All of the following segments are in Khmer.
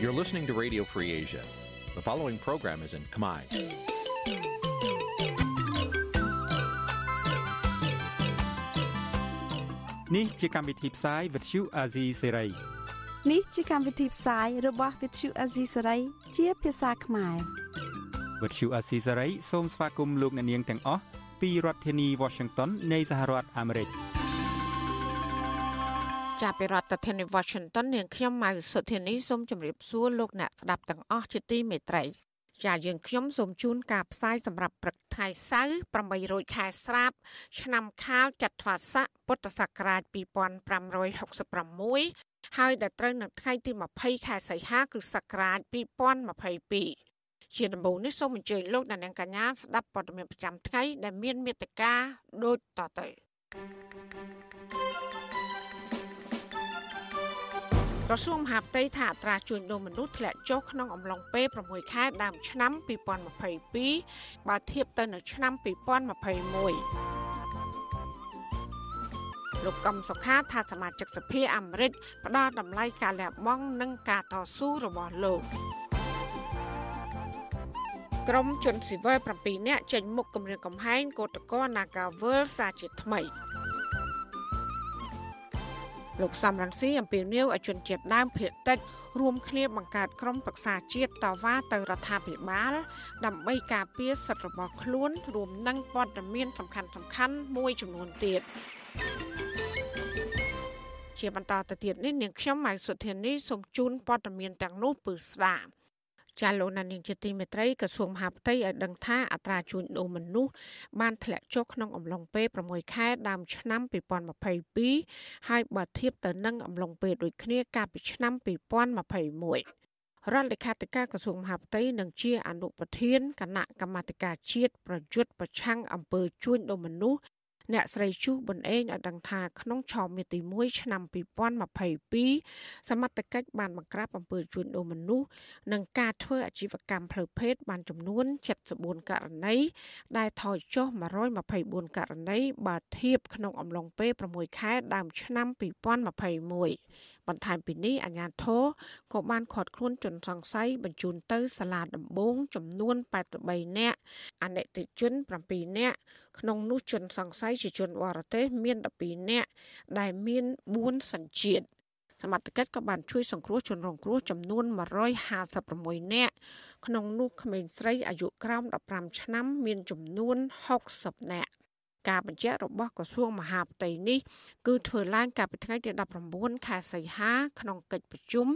You're listening to Radio Free Asia. The following program is in Khmer. Nǐ chi càm bi tiệp xáy vệt chiu a zì sê នេះជាកម្មវិធីផ្សាយរបស់ Vithu Azisari ជាភាសាខ្មែរ វិទ្យុអាស៊ីសេរីសូមស្វាគមន៍លោកអ្នកនាងទាំងអស់ពីរដ្ឋធានី Washington នៃសហរដ្ឋអាមេរិក ចាប់ពីរដ្ឋធានី Washington នាងខ្ញុំម៉ៅសុធានីសូមជម្រាបសួរលោកអ្នកស្ដាប់ទាំងអស់ជាទីមេត្រីចាយើងខ្ញុំសូមជូនការផ្សាយសម្រាប់ព្រឹកថ្ងៃសៅរ៍800ខែស្រាបឆ្នាំខាលចត្វាស័កពុទ្ធសករាជ2566ហើយដែលត្រូវនៅថ្ងៃទី20ខែសីហាគ្រិស្តសករាជ2022ជាដំបូងនេះសូមអញ្ជើញលោកអ្នកនាងកញ្ញាស្ដាប់ព័ត៌មានប្រចាំថ្ងៃដែលមានមេត្តាដូចតទៅ ក្រសួងមហាផ្ទៃថាអត្រាជួញដូរមនុស្សធ្លាក់ចុះក្នុងអំឡុងពេល6ខែដើមឆ្នាំ2022បើធៀបទៅនឹងឆ្នាំ2021លោកកឹមសុខាថាសមាជិកសភាអាមេរិកផ្ដល់តម្លៃការលះបង់និងការតស៊ូរបស់លោកក្រមជនស៊ីវិល7នាក់ចេញមុខគម្រាមកំហែងកោតក្រ Nagawal សាជាថ្មី លោកសំរងស៊ីអំពាវនាវឲ្យជនជាតិដើមភាគតិចរួមគ្នាបង្កើតក្រុមប្រឹក្សាជាតិតវ៉ាទៅរដ្ឋាភិបាល ដើម្បីការពារសិទ្ធិរបស់ខ្លួន រួមនឹងព័ត៌មានសំខាន់ៗមួយចំនួនទៀតជាបន្តទៅទៀតនេះនាងខ្ញុំម៉ៃសុធានីសូមជូនព័ត៌មានទាំងនោះពឺស្ដាប់ ចាលោកណានីជាទីមេត្រីក្រសួងមហាផ្ទៃឲ្យដឹងថាអត្រាជួញដូរមនុស្សបានធ្លាក់ចុះក្នុងអំឡុងពេល6ខែដើមឆ្នាំ2022ហើយបើធៀបទៅនឹងអំឡុងពេលដូចគ្នាកាលពីឆ្នាំ2021រដ្ឋលេខាធិការក្រសួងមហាផ្ទៃនិងជាអនុប្រធានគណៈកម្មាធិការជាតិប្រយុទ្ធប្រឆាំងអំពើជួញដូរមនុស្ស អ្នកស្រីជូប៊ុនអេងឲ្យដឹងថាក្នុងឆមាសទី1ឆ្នាំ2022សមត្ថកិច្ចបានបង្ក្រាបអំពើជួញដូរមនុស្សនិងការធ្វើអាជីវកម្មផ្លូវភេទបានចំនួន74ករណីដែលថយចុះ124ករណីបើធៀបក្នុងអំឡុងពេល6ខែដើមឆ្នាំ2021 បន្ថែមពីនេះអាជ្ញាធរក៏បានឃាត់ខ្លួនជនសង្ស័យបញ្ជូនទៅសាលាដំបងចំនួន83នាក់អនិច្ចជន7នាក់ក្នុងនោះជនសង្ស័យជាជនបរទេសមាន12នាក់ដែលមាន4សញ្ជាតិសមត្ថកិច្ចក៏បានជួយសង្គ្រោះជនរងគ្រោះចំនួន156នាក់ក្នុងនោះក្មេងស្រីអាយុក្រោម15ឆ្នាំមានចំនួន60នាក់ ការបញ្ជាក់របស់ក្រសួងមហាផ្ទៃនេះគឺធ្វើឡើងកាលពីថ្ងៃទី19ខែសីហាក្នុងកិច្ចប្រជុំ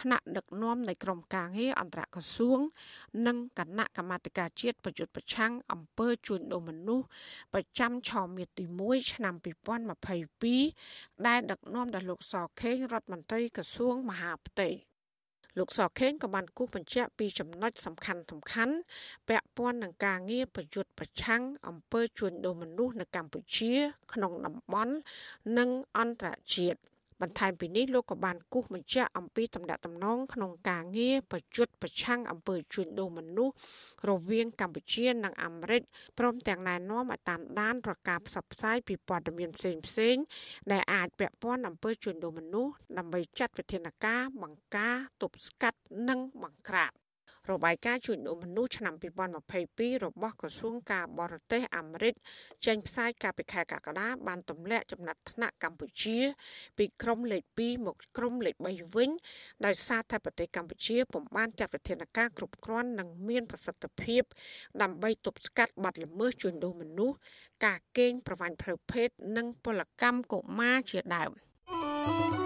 ថ្នាក់ដឹកនាំនៃក្រមការងារអន្តរក្រសួង និងគណៈកម្មាធិការជាតិប្រយុទ្ធប្រឆាំងអំពើជួញដូរមនុស្សប្រចាំឆមាសទី1ឆ្នាំ2022ដែលដឹកនាំដោយលោកសខេងរដ្ឋមន្ត្រីក្រសួងមហាផ្ទៃ លោកសខេងក៏បានគូសបញ្ជាក់ពីចំណុចសំខាន់សំខាន់ពាក់ព័ន្ធនឹងការងារប្រយុទ្ធប្រឆាំងអំពើជួញដូរមនុស្សនៅកម្ពុជា ក្នុងតំបន់និងអន្តរជាតិ បន្ថែមពីនេះលោកក៏បានគូសបញ្ជាក់អំពីតំណែងតំណងក្នុងការងារប្រយុទ្ធប្រឆាំងអំពើជួញដូរមនុស្សរវាងកម្ពុជានិងអាមេរិកព្រមទាំងណែនាំឲ្យតាមដានរកការផ្សព្វផ្សាយពីព័ត៌មានផ្សេងផ្សេងដែលអាចពាក់ព័ន្ធអំពើជួញដូរមនុស្សដើម្បីចាត់វិធានការបង្ការទប់ស្កាត់និងបង្ក្រាប របាយការណ៍ជួញដូរមនុស្សឆ្នាំ2022របស់ក្រសួងការបរទេសអាមេរិកចេញផ្សាយកាលពីខែកក្កដាបានទម្លាក់ចំណាត់ថ្នាក់កម្ពុជា ពីក្រុមលេខ2មកក្រុមលេខ3វិញដោយសារតែប្រទេសកម្ពុជាពុំបានចាត់វិធានការគ្រប់គ្រាន់និងមានប្រសិទ្ធភាព ដើម្បីទប់ស្កាត់បទល្មើសជួញដូរមនុស្សការកេងប្រវ័ញ្ចផ្លូវភេទនិងពលកម្មកុមារជាដើម thank you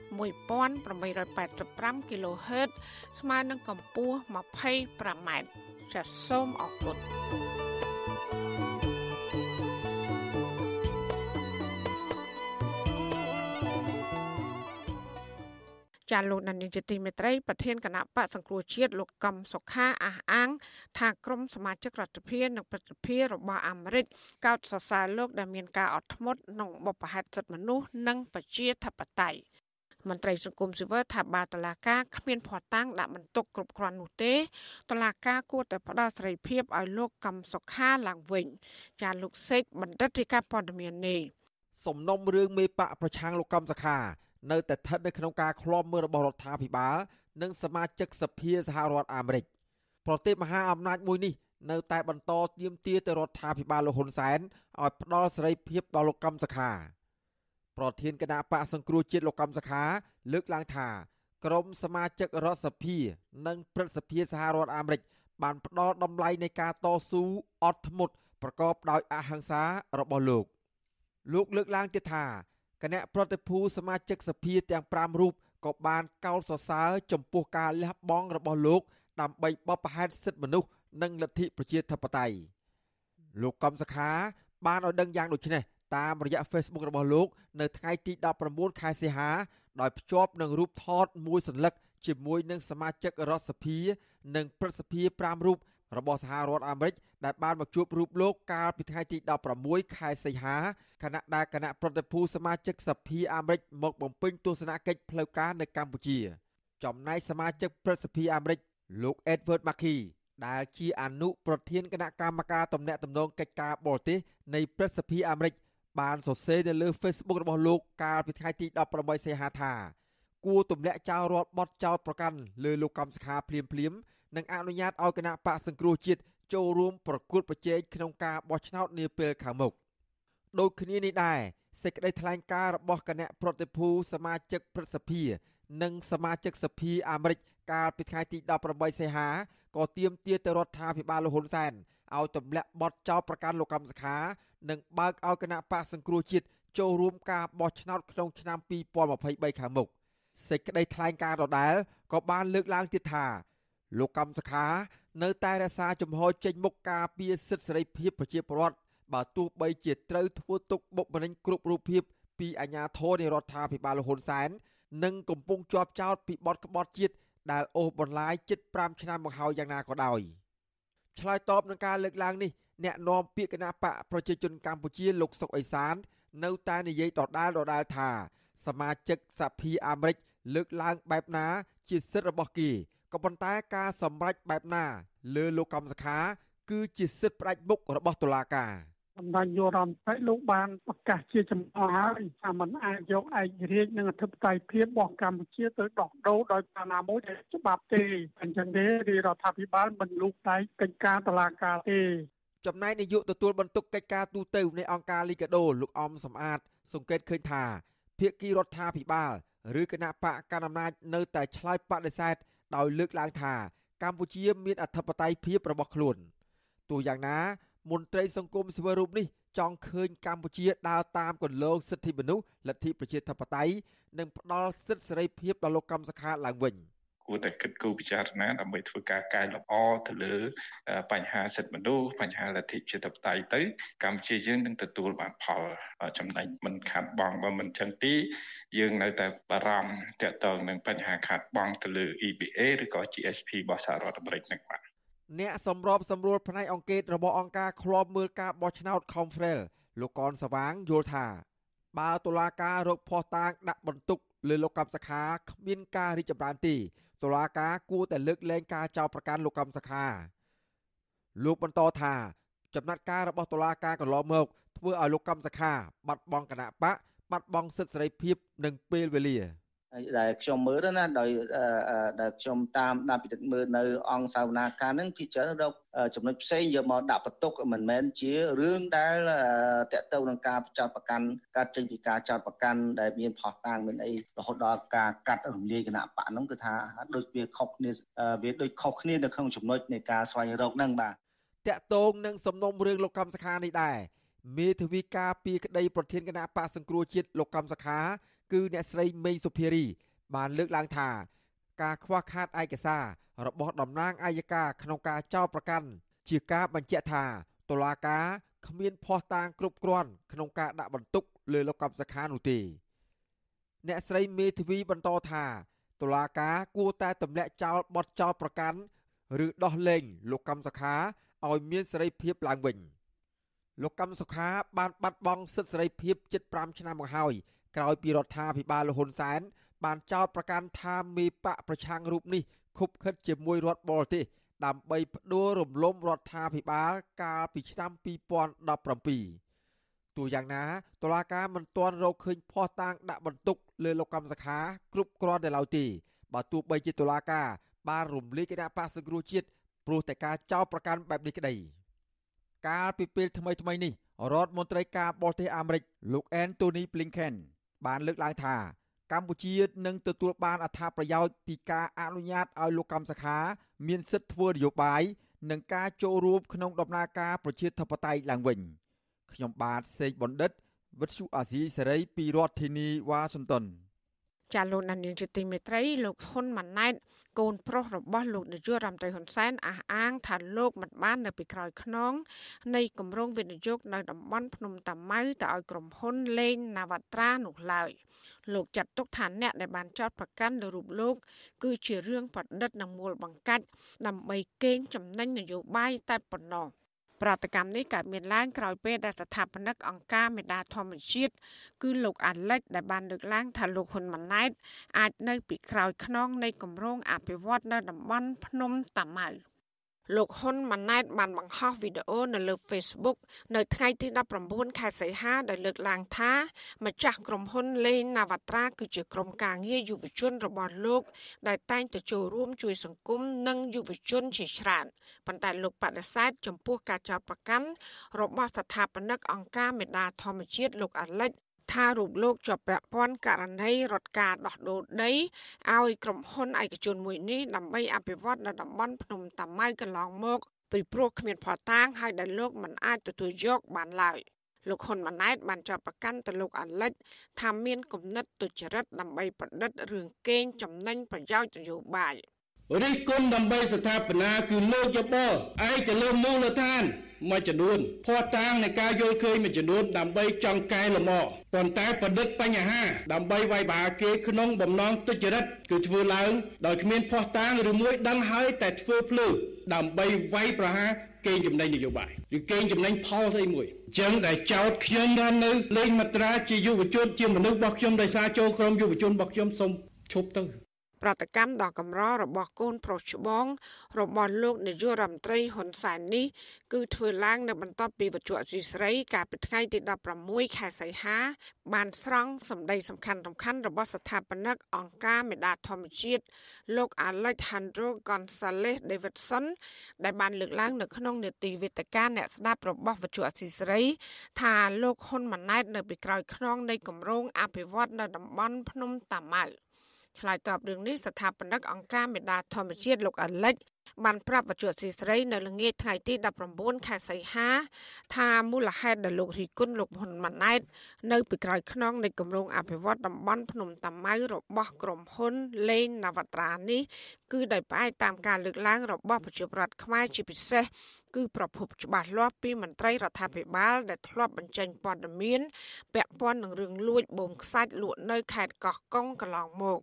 11885 kHz ស្មើនឹងកម្ពស់ 25m ចាសសូមអរគុណចាលោកដានីលជាទីមេត្រីប្រធានគណៈបកសង្គ្រោះជាតិលោកកំសុខាអះអាង ថាក្រមសមាជិករដ្ឋាភិបាលនិងប្រតិភិរបស់អាមេរិកកោតសរសើរលោកដែលមានការអត់ធ្មត់ក្នុងបុព្វហេតុសិទ្ធិមនុស្សនិងប្រជាធិបតេយ្យ មន្ត្រីសង្គមស៊ីវិលថាបើតឡាការគ្មានភ័ស្តុតាងដាក់បន្ទុកគ្រប់គ្រាន់នោះទេតឡាការគួរតែផ្ដល់សេរីភាពឲ្យលោកកំសុខាឡើងវិញចាលោកសេកបណ្ឌិតរាជការព័ត៌មាននេះសំណុំរឿងមេបកប្រឆាំងលោកកំសុខា នៅតែស្ថិតនៅក្នុងការឃ្លាំមើលរបស់រដ្ឋាភិបាល និងសមាជិកសភាសហរដ្ឋអាមេរិកប្រទេសមហាអំណាចមួយនេះនៅតែបន្តទាមទារទៅរដ្ឋាភិបាលលោកហ៊ុនសែនឲ្យផ្ដល់សេរីភាពដល់លោកកំសខា ប្រធានគណៈបកសង្គ្រោះជាតិលោកកំសខា លើកឡើងថាក្រមសមាជិករដ្ឋសភា និងព្រឹទ្ធសភាសហរដ្ឋអាមេរិកបានផ្ដល់តម្លៃនៃការតស៊ូអត់ធ្មត់ប្រកបដោយអហិង្សារបស់លោក លោកលើកឡើងទៀតថាគណៈប្រតិភូសមាជិកសភាទាំង5រូបក៏បានកោតសរសើរចំពោះការលះបង់របស់លោក ដើម្បីបបផែនសិទ្ធិមនុស្សនិងលទ្ធិប្រជាធិបតេយ្យលោកកំសខា បានឲ្យដឹងយ៉ាងដូចនេះ តាមរយៈ Facebook របស់លោក នៅថ្ងៃទី19ខែសីហា ដោយភ្ជាប់នឹងរូបថតមួយសន្លឹកជាមួយនឹងសមាជិករដ្ឋសភា និងព្រឹទ្ធសភា5រូបរបស់សហរដ្ឋអាមេរិកដែលបានមកជួបរូបលោកកាលពីថ្ងៃទី16ខែសីហាខណៈដែលគណៈប្រតិភូសមាជិកសភាអាមេរិកមកបំពេញទស្សនកិច្ចផ្លូវការនៅកម្ពុជា ចំណែកសមាជិកព្រឹទ្ធសភាអាមេរិកលោក Edward Markey ដែលជាអនុប្រធានគណៈកម្មការតំណាក់តំណងកិច្ចការបរទេសនៃព្រឹទ្ធសភាអាមេរិក បានសរសេរនៅលើ Facebook របស់លោកកាលពីថ្ងៃទី18សីហាថាគួរទម្លាក់ចោលរាល់បទចោទប្រកាន់លើលោកកំសខាភ្លាមភ្លាមនិងអនុញ្ញាតឲ្យគណៈបកសង្គ្រោះជាតិចូលរួមប្រគល់ប្រជែងក្នុងការបោះឆ្នោតនាពេលខាងមុខដូចគ្នានេះដែរសេចក្តីថ្លែងការណ៍របស់គណៈប្រតិភូសមាជិកព្រឹទ្ធសភា និងសមាជិកសភាអាមេរិកកាលពីថ្ងៃទី18សីហាក៏ទាមទារទៅរដ្ឋាភិបាលលហ៊ុនសែនឲ្យទម្លាក់បទចោទប្រកាន់លោកកម្មសខា និងបើកឲ្យគណៈបកសង្គ្រោះជាតិចូលរួមការបោះឆ្នោតក្នុងឆ្នាំ2023ខាងមុខសេចក្តីថ្លែងការណ៍ដដែលក៏បានលើកឡើងទៀតថាលោកកម្មសខា នៅតែរក្សាជំហរចេញមុខការពារសិទ្ធិសេរីភាពប្រជាពលរដ្ឋបើទោះបីជាត្រូវធ្វើទុកបុកម្នេញគ្រប់រូបភាពពីអាជ្ញាធរនៃរដ្ឋាភិបាលលហ៊ុនសែននិងកំពុងជាប់ចោតពីបទក្បត់ជាតិដែលអូសបន្លាយជិត5ឆ្នាំមកហើយយ៉ាងណាក៏ដោយឆ្លើយតបនឹងការលើកឡើងនេះ អ្នកនាំពាក្យគណៈបកប្រជាជនកម្ពុជាលោកសុកអេសាន នៅតែនិយាយដដាលដដាលថា សមាជិកសភាអាមេរិកលើកឡើងបែបណា ជាសិទ្ធិរបស់គេក៏ប៉ុន្តែការសម្រេចបែបណា លើលោកកំសខា គឺជាសិទ្ធិផ្ដាច់មុខរបស់តុលាការសម្ដេចយុរដ្ឋមន្ត្រីលោកបានប្រកាសជាចំអល់ហើយថាมันអាចយកឯករាជ្យនិងអធិបតេយ្យភាពរបស់កម្ពុជាទៅដោះដូរដោយសារណាមួយដែលច្បាប់ទេអញ្ចឹងទេរដ្ឋាភិបាលមិនលូកដៃកិច្ចការតុលាការទេ ចំណែកនាយកទទួលបន្ទុកកិច្ចការទូតទៅនៃអង្គការលីកាដូលោកអំសំអាត សង្កេតឃើញថាភាគីរដ្ឋាភិបាលឬគណៈបកកណ្ដាលអំណាចនៅតែឆ្លើយបដិសេធដោយលើកឡើងថាកម្ពុជាមានអធិបតេយ្យភាពរបស់ខ្លួនទោះយ៉ាងណា មន្ត្រីសង្គមស៊ីវិលរូបនេះចង់ឃើញកម្ពុជាដើរតាមគន្លងសិទ្ធិមនុស្សលទ្ធិប្រជាធិបតេយ្យនិងផ្ដល់សិទ្ធិសេរីភាពដល់លោកកម្មសខាឡើងវិញ។គួ រតែគិតគូរពិចារណាដើម្បីធ្វើការកែលម្អទៅលើបញ្ហាសិទ្ធិមនុស្សបញ្ហាលទ្ធិប្រជាធិបតេយ្យទៅកម្ពុជាយើងនឹងទទួលបានផលចំណេញមិនខាត់បងបើមិនចឹងទីយើងនៅតែបារម្ភទាក់ទងនឹងបញ្ហាខាត់បងទៅលើ EBA ឬក៏ GSP របស់សហរដ្ឋអាមេរិកនឹងបាទអ្នកសម្របសម្រួលផ្នែកអង្គការរបស់អង្គការឃ្លាំមើលការបោះឆ្នោត Confrel លោកកនសវាងយល់ថាបើតុលាការរកភស្តុតាងដាក់បន្ទុកលើលោកកម្មសខាគ្មានការរីកចម្រើនទេ តុលាការគួរតែលើកលែងការចោទប្រកាន់លោកកម្មសខាលោកបន្តថាចំណាត់ការរបស់តុលាការកន្លងមកធ្វើឲ្យលោកកម្មសខាបាត់បង់គណៈបកបាត់បង់សិទ្ធិសេរីភាពនិងពេលវេលា ដែលខ្ញុំមើលណាដោយដែលខ្ញុំតាមដានពិនិត្យមើលនៅអង្គសាវនាការហ្នឹងពីច្រើនរកចំណុចផ្សេងយកមកដាក់បន្ទុកមិនមែនជារឿងដែលតកតទៅនឹងការចោតប្រកាន់ការចេញពីការចោតប្រកាន់ដែលមានផោះតាំងមានអីរហូតដល់ការកាត់រំលាយគណៈបកហ្នឹងគឺថាដូចវាខុសគ្នាវាដូចខុសគ្នានៅក្នុងចំណុចនៃការស្វែងរកហ្នឹងបាទតកតងនឹងសំណុំរឿងលោកកម្មសខានេះដែរមេធាវីការពីក្តីប្រធានគណៈបកសង្គ្រោះជាតិលោកកម្មសខា គឺអ្នកស្រីមេងសុភារី បានលើកឡើងថា ការខ្វះខាតឯកសាររបស់តំណាងអัยការក្នុងការចោទប្រកាន់ជាការបញ្ជាក់ថាតុលាការគ្មានភ័ស្តុតាងគ្រប់គ្រាន់ក្នុងការដាក់បន្ទុកលើលោកកម្មសខានោះទេអ្នកស្រីមេធាវីបន្តថាតុលាការគួរតែទម្លាក់ចោលបទចោទប្រកាន់ឬដោះលែងលោកកម្មសខាឲ្យមានសេរីភាពឡើងវិញលោកកម្មសុខាបានបាត់បង់សិទ្ធិសេរីភាពជិត5ឆ្នាំមកហើយ ក្រោយពីរដ្ឋាភិបាលលហ៊ុនសែនបានចោទប្រកាន់ថាមេបកប្រឆាំងរូបនេះខុបខិតជាមួយរដ្ឋបរទេសដើម្បីផ្ដួលរំលំរដ្ឋាភិបាលកាលពីឆ្នាំ2017ទូយ៉ាងណាតុលាការមិនទាន់រកឃើញភ័ស្តុតាងដាក់បន្ទុកលើលោកកម្មសខាគ្រប់គ្រាន់នៅឡើយទេបើទោះបីជាតុលាការបានរំលាយគណៈបកសង្គ្រោះជាតិព្រោះតែការចោទប្រកាន់បែបនេះក្តីកាលពីពេលថ្មីថ្មីនេះរដ្ឋមន្ត្រីការបរទេសអាមេរិកលោក Anthony Blinken បានលើកឡើងថា កម្ពុជានឹងទទួលបានអត្ថប្រយោជន៍ពីការអនុញ្ញាតឲ្យលោកកម្មសខា មានសិទ្ធិធ្វើនយោបាយនិងការចូលរួមក្នុងដំណើរការប្រជាធិបតេយ្យឡើងវិញខ្ញុំបាទសេកបណ្ឌិតវិទ្យុអាស៊ីសេរីពីរដ្ឋធានីវ៉ាស៊ីនតោន ចាលោកនាងជាទីមេត្រីលោកហ៊ុនម៉ាណែតកូនប្រុសរបស់លោកនាយករដ្ឋមន្ត្រីហ៊ុនសែនអះអាងថាលោកមិនបាននៅពីក្រោយខ្នងនៃគម្រោងវិនិយោគនៅតំបន់ភ្នំតាម៉ៅទៅឲ្យក្រុមហ៊ុនលេងណាវត្រានោះឡើយលោកចាត់ទុកថាអ្នកដែលបានចោទប្រកាន់លើរូបលោក គឺជារឿងប្រឌិតនិងមូលបង្កាច់ដើម្បីកេងចំណេញនយោបាយតែប៉ុណ្ណោះ ប្រតិកម្មនេះកើតមានឡើងក្រោយពេលដែលស្ថាបនិកអង្គការមេដាធម្មជាតិគឺលោកអាឡិចដែលបានលើកឡើងថាលោកហ៊ុនម៉ាណែតអាចនៅពីក្រោយខ្នងនៃគម្រោងអភិវឌ្ឍនៅតំបន់ភ្នំតាម៉ៅ លោកហ៊ុនម៉ាណែតបានបង្ហោះវីដេអូនៅលើ Facebook នៅថ្ងៃទី19ខែសីហាដោយលើកឡើងថាម្ចាស់ក្រុមហ៊ុនលេងណាវត្រាគឺជាក្រុមការងារយុវជនរបស់លោក ដែលតែងទៅចូលរួមជួយសង្គមនិងយុវជនជាច្រើនប៉ុន្តែលោកបដិសេធចំពោះការចោទប្រកាន់របស់ស្ថាបនិកអង្គការមេដាធម្មជាតិលោកអាឡិច ថារូបលោកជាប់ពាក់ព័ន្ធករណីរដ្ឋការដោះដូរដីឲ្យក្រុមហ៊ុនឯកជនមួយនេះដើម្បីអភិវឌ្ឍនៅតំបន់ភ្នំតាម៉ៅកន្លងមកពីព្រោះគ្មានផតាងហើយដែលលោកមិនអាចទទួលយកបានឡើយលោកហ៊ុនម៉ាណែតបានចាប់ប្រកាន់ទៅលោកអាលិចថាមានគំនិតទុច្ចរិតដើម្បីប្រឌិតរឿងកេងចំណេញប្រយោជន៍នយោបាយ រិះគន់ដើម្បីស្ថាបនាគឺលើកយោបល់ឯទៅលើមូលដ្ឋានមួយចំនួនភ័ស្តុតាងនៃការយល់ឃើញមួយចំនួនដើម្បីចង់កែលម្អប៉ុន្តែប្រឌិតបញ្ហាដើម្បីវាយប្រហារគេក្នុងបំណងទុច្ចរិតគឺធ្វើឡើងដោយគ្មានភ័ស្តុតាងឬមួយដឹងហើយតែធ្វើភ្លឺដើម្បីវាយប្រហារកេងចំណេញនយោបាយឬកេងចំណេញផលស្អីមួយអញ្ចឹងដែលចោតខ្ញុំថានៅលេងមាត្រាជាយុវជនជាមនុស្សរបស់ខ្ញុំដោយសារចូលក្រុមយុវជនរបស់ខ្ញុំសូមឈប់ទៅ ប្រតិកម្មដ៏កម្ររបស់កូនប្រុសច្បងរបស់លោកនាយករដ្ឋមន្ត្រីហ៊ុនសែននេះគឺធ្វើឡើងនៅបន្ទាប់ពីវត្ថុអសីស្រី កាលពីថ្ងៃទី16ខែសីហា បានស្រង់សម្ដីសំខាន់សំខាន់របស់ស្ថាបនិកអង្គការមេដាធម្មជាតិលោក Alejandro Gonzalez Davidson ដែលបានលើកឡើងនៅក្នុងនេតិវេទិកាអ្នកស្ដាប់របស់វត្ថុអសីស្រី ថាលោកហ៊ុនម៉ាណែតនៅពីក្រោយខ្នងនៃគម្រោងអភិវឌ្ឍនៅតំបន់ភ្នំតាម៉ៅ។ ឆ្លើយតបរឿងនេះស្ថាបនិកអង្គការមេដាធម្មជាតិលោកអាលិចបានប្រាប់បច្ចុប្បន្នស៊ីស្រីនៅល្ងាចថ្ងៃទី19ខែសីហា ថាមូលហេតុដែលលោករីគុណលោកហ៊ុនម៉ាណែតនៅពីក្រោយខ្នងនៃគម្រោងអភិវឌ្ឍតំបន់ភ្នំតាម៉ៅរបស់ក្រុមហ៊ុនលេងនវត្រានេះគឺដោយផ្អែកតាមការលើកឡើងរបស់ប្រជាប្រដ្ឋខ្មែរជាពិសេសគឺប្រភពច្បាស់លាស់ពីមន្ត្រីរដ្ឋាភិបាលដែលធ្លាប់បញ្ចេញព័ត៌មានពាក់ព័ន្ធនឹងរឿងលួចបូមខ្សាច់លក់នៅខេត្តកោះកុងកន្លងមក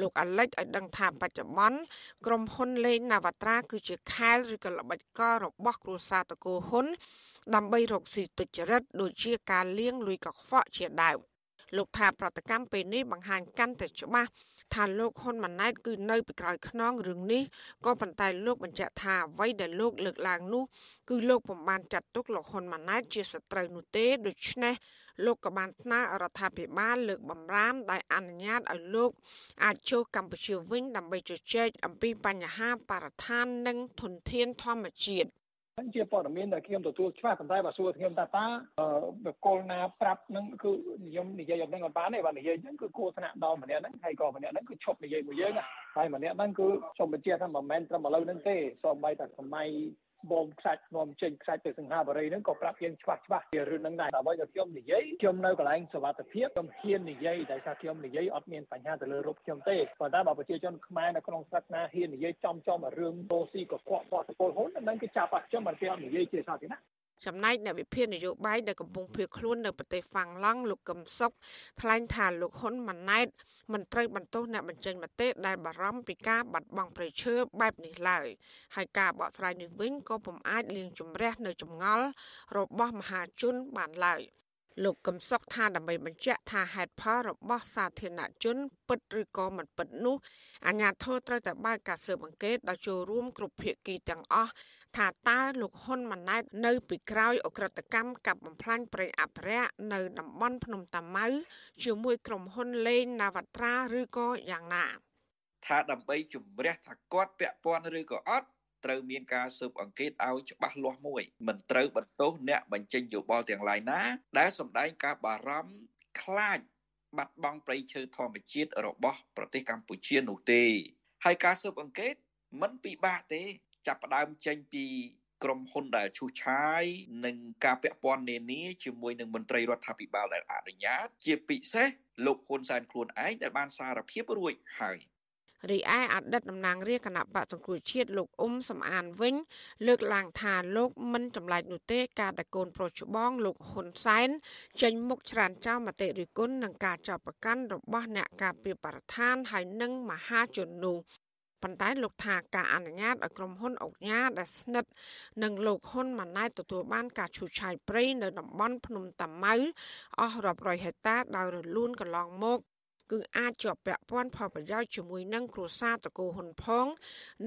លោកអាលិចឲ្យដឹងថាបច្ចុប្បន្នក្រុមហ៊ុនលេងណាវត្រាគឺជាខែលឬក៏ល្បិចកលរបស់គ្រួសារតកូហ៊ុន ដើម្បីរកស៊ីទុច្ចរិតដូចជាការលាងលុយកខ្វក់ជាដើមលោកថាប្រតិកម្មពេលនេះបង្ហាញកាន់តែច្បាស់ថាលោកហ៊ុនម៉ាណែតគឺនៅពីក្រោយខ្នងរឿងនេះក៏ប៉ុន្តែលោកបញ្ជាក់ថាអ្វីដែលលោកលើកឡើងនោះគឺលោកពុំបានចាត់ទុកលោកហ៊ុនម៉ាណែតជាសត្រូវនោះទេដូច្នេះ លោកក៏បានស្នើរដ្ឋាភិបាលលើកបំរាមដោយអនុញ្ញាតឲ្យលោកអាចចូលកម្ពុជាវិញដើម្បីជជែកអំពីបញ្ហាបរិស្ថាននិងធនធានធម្មជាតិហ្នឹងជាព័ត៌មានដែលខ្ញុំទទួលច្បាស់ប៉ុន្តែបើសួរខ្ញុំថាតើបកគលណាប្រាប់ហ្នឹងគឺនិយមនិយាយអត់នឹងអត់បានទេបើនិយាយហ្នឹងគឺគួរថ្នាក់ដល់ម្នាក់ហ្នឹងហើយក៏ម្នាក់ហ្នឹងគឺឈប់និយាយមួយយើងហើយម្នាក់ហ្នឹងគឺសូមបញ្ជាក់ថាមិនមែនត្រឹមឥឡូវហ្នឹងទេសូម្បីតែសម័យ បងខ្សាច់នាំចេញខ្សាច់ទៅសង្ហាបរិយហ្នឹងក៏ប្រាប់យើងច្បាស់ច្បាស់ពីរឿងហ្នឹងដែរតែអ្វីដែលខ្ញុំនិយាយខ្ញុំនៅកន្លែងសុវត្ថិភាពខ្ញុំហ៊ាននិយាយតែថាខ្ញុំនិយាយអត់មានបញ្ហាទៅលើរូបខ្ញុំទេប៉ុន្តែបើប្រជាជនខ្មែរនៅក្នុងស្រុកណាហ៊ាននិយាយចំចំរឿងដូស៊ីកខ្វក់បោះសពលហ៊ុនហ្នឹងគឺចាប់អត់ខ្ញុំមិនពីអត់និយាយជាសាធារណៈ ចំណែកអ្នកវិភាគនយោបាយដែលកំពុងភៀសខ្លួននៅប្រទេសហ្វាំងឡង់លោកកឹមសុខថ្លែងថាលោកហ៊ុនម៉ាណែតមិនត្រូវបន្ទោសអ្នកបញ្ចេញមតិដែលបារម្ភពីការបាត់បង់ប្រៃឈើបែបនេះឡើយហើយការបកស្រាយនេះវិញក៏ពុំអាចលាងជម្រះនៅចម្ងល់របស់មហាជនបានឡើយលោកកឹមសុខថាដើម្បីបញ្ជាក់ថាហេតុផលរបស់សាធារណជនពិតឬក៏មិនពិតនោះអាជ្ញាធរត្រូវតែបើកការស៊ើបអង្កេតដោយចូលរួមគ្រប់ភាគីទាំងអស់ ថាតើលោកហ៊ុនម៉ាណែតនៅពីក្រោយអ ுக ្រិតកម្មកាប់បំផ្លាញព្រៃអភិរក្សនៅតំបន់ភ្នំតាម៉ៅជាមួយក្រុមហ៊ុនលេងណាវត្រាឬក៏យ៉ាងណា ថាដើម្បីជំរះថាគាត់ពាក់ព័ន្ធឬក៏អត់ត្រូវមានការស៊ើបអង្កេតឲ្យច្បាស់លាស់មួយមិនត្រូវបន្ទោសអ្នកបញ្ចេញយោបល់ទាំងឡាយណា ដែលសម្ដែងការបារម្ភខ្លាចបាត់បង់ប្រៃឈើធម្មជាតិរបស់ប្រទេសកម្ពុជានោះទេហើយការស៊ើបអង្កេតមិនពិបាកទេ ចាប់ផ្ដើមចេញពីក្រុមហ៊ុនដែលឈូសឆាយនិងការពាក់ព័ន្ធនានាជាមួយនឹងមន្ត្រីរដ្ឋាភិបាលដែលអនុញ្ញាត ជាពិសេសលោកហ៊ុនសែនខ្លួនឯងដែលបានសារភាពរួចហើយរីឯអតីតតំណាងរាជគណៈបកសង្គ្រោះជាតិលោកអ៊ុំសំអានវិញ លើកឡើងថាលោកមិនចម្លែកនោះទេការដែលកូនប្រុសច្បងលោកហ៊ុនសែនចេញមុខច្រានចោលមតិរិះគន់នឹងការចាប់ប្រកាន់របស់អ្នកការពារបរិស្ថានហើយនិងមហាជននោះ ប៉ុន្តែលោកថាការអនុញ្ញាតឲ្យក្រុមហ៊ុនអុកញ៉ាដែលស្និទ្ធនឹងលោកហ៊ុនម៉ាណែតទទួលបានការឈូសឆាយព្រៃនៅតំបន់ភ្នំតាម៉ៅអស់រាប់រយហិកតាដោយរលូនកន្លងមក គឺអាចជាប់ពាក់ព័ន្ធផលប្រយោជន៍ជាមួយនឹងគ្រួសារតកូហ៊ុនផង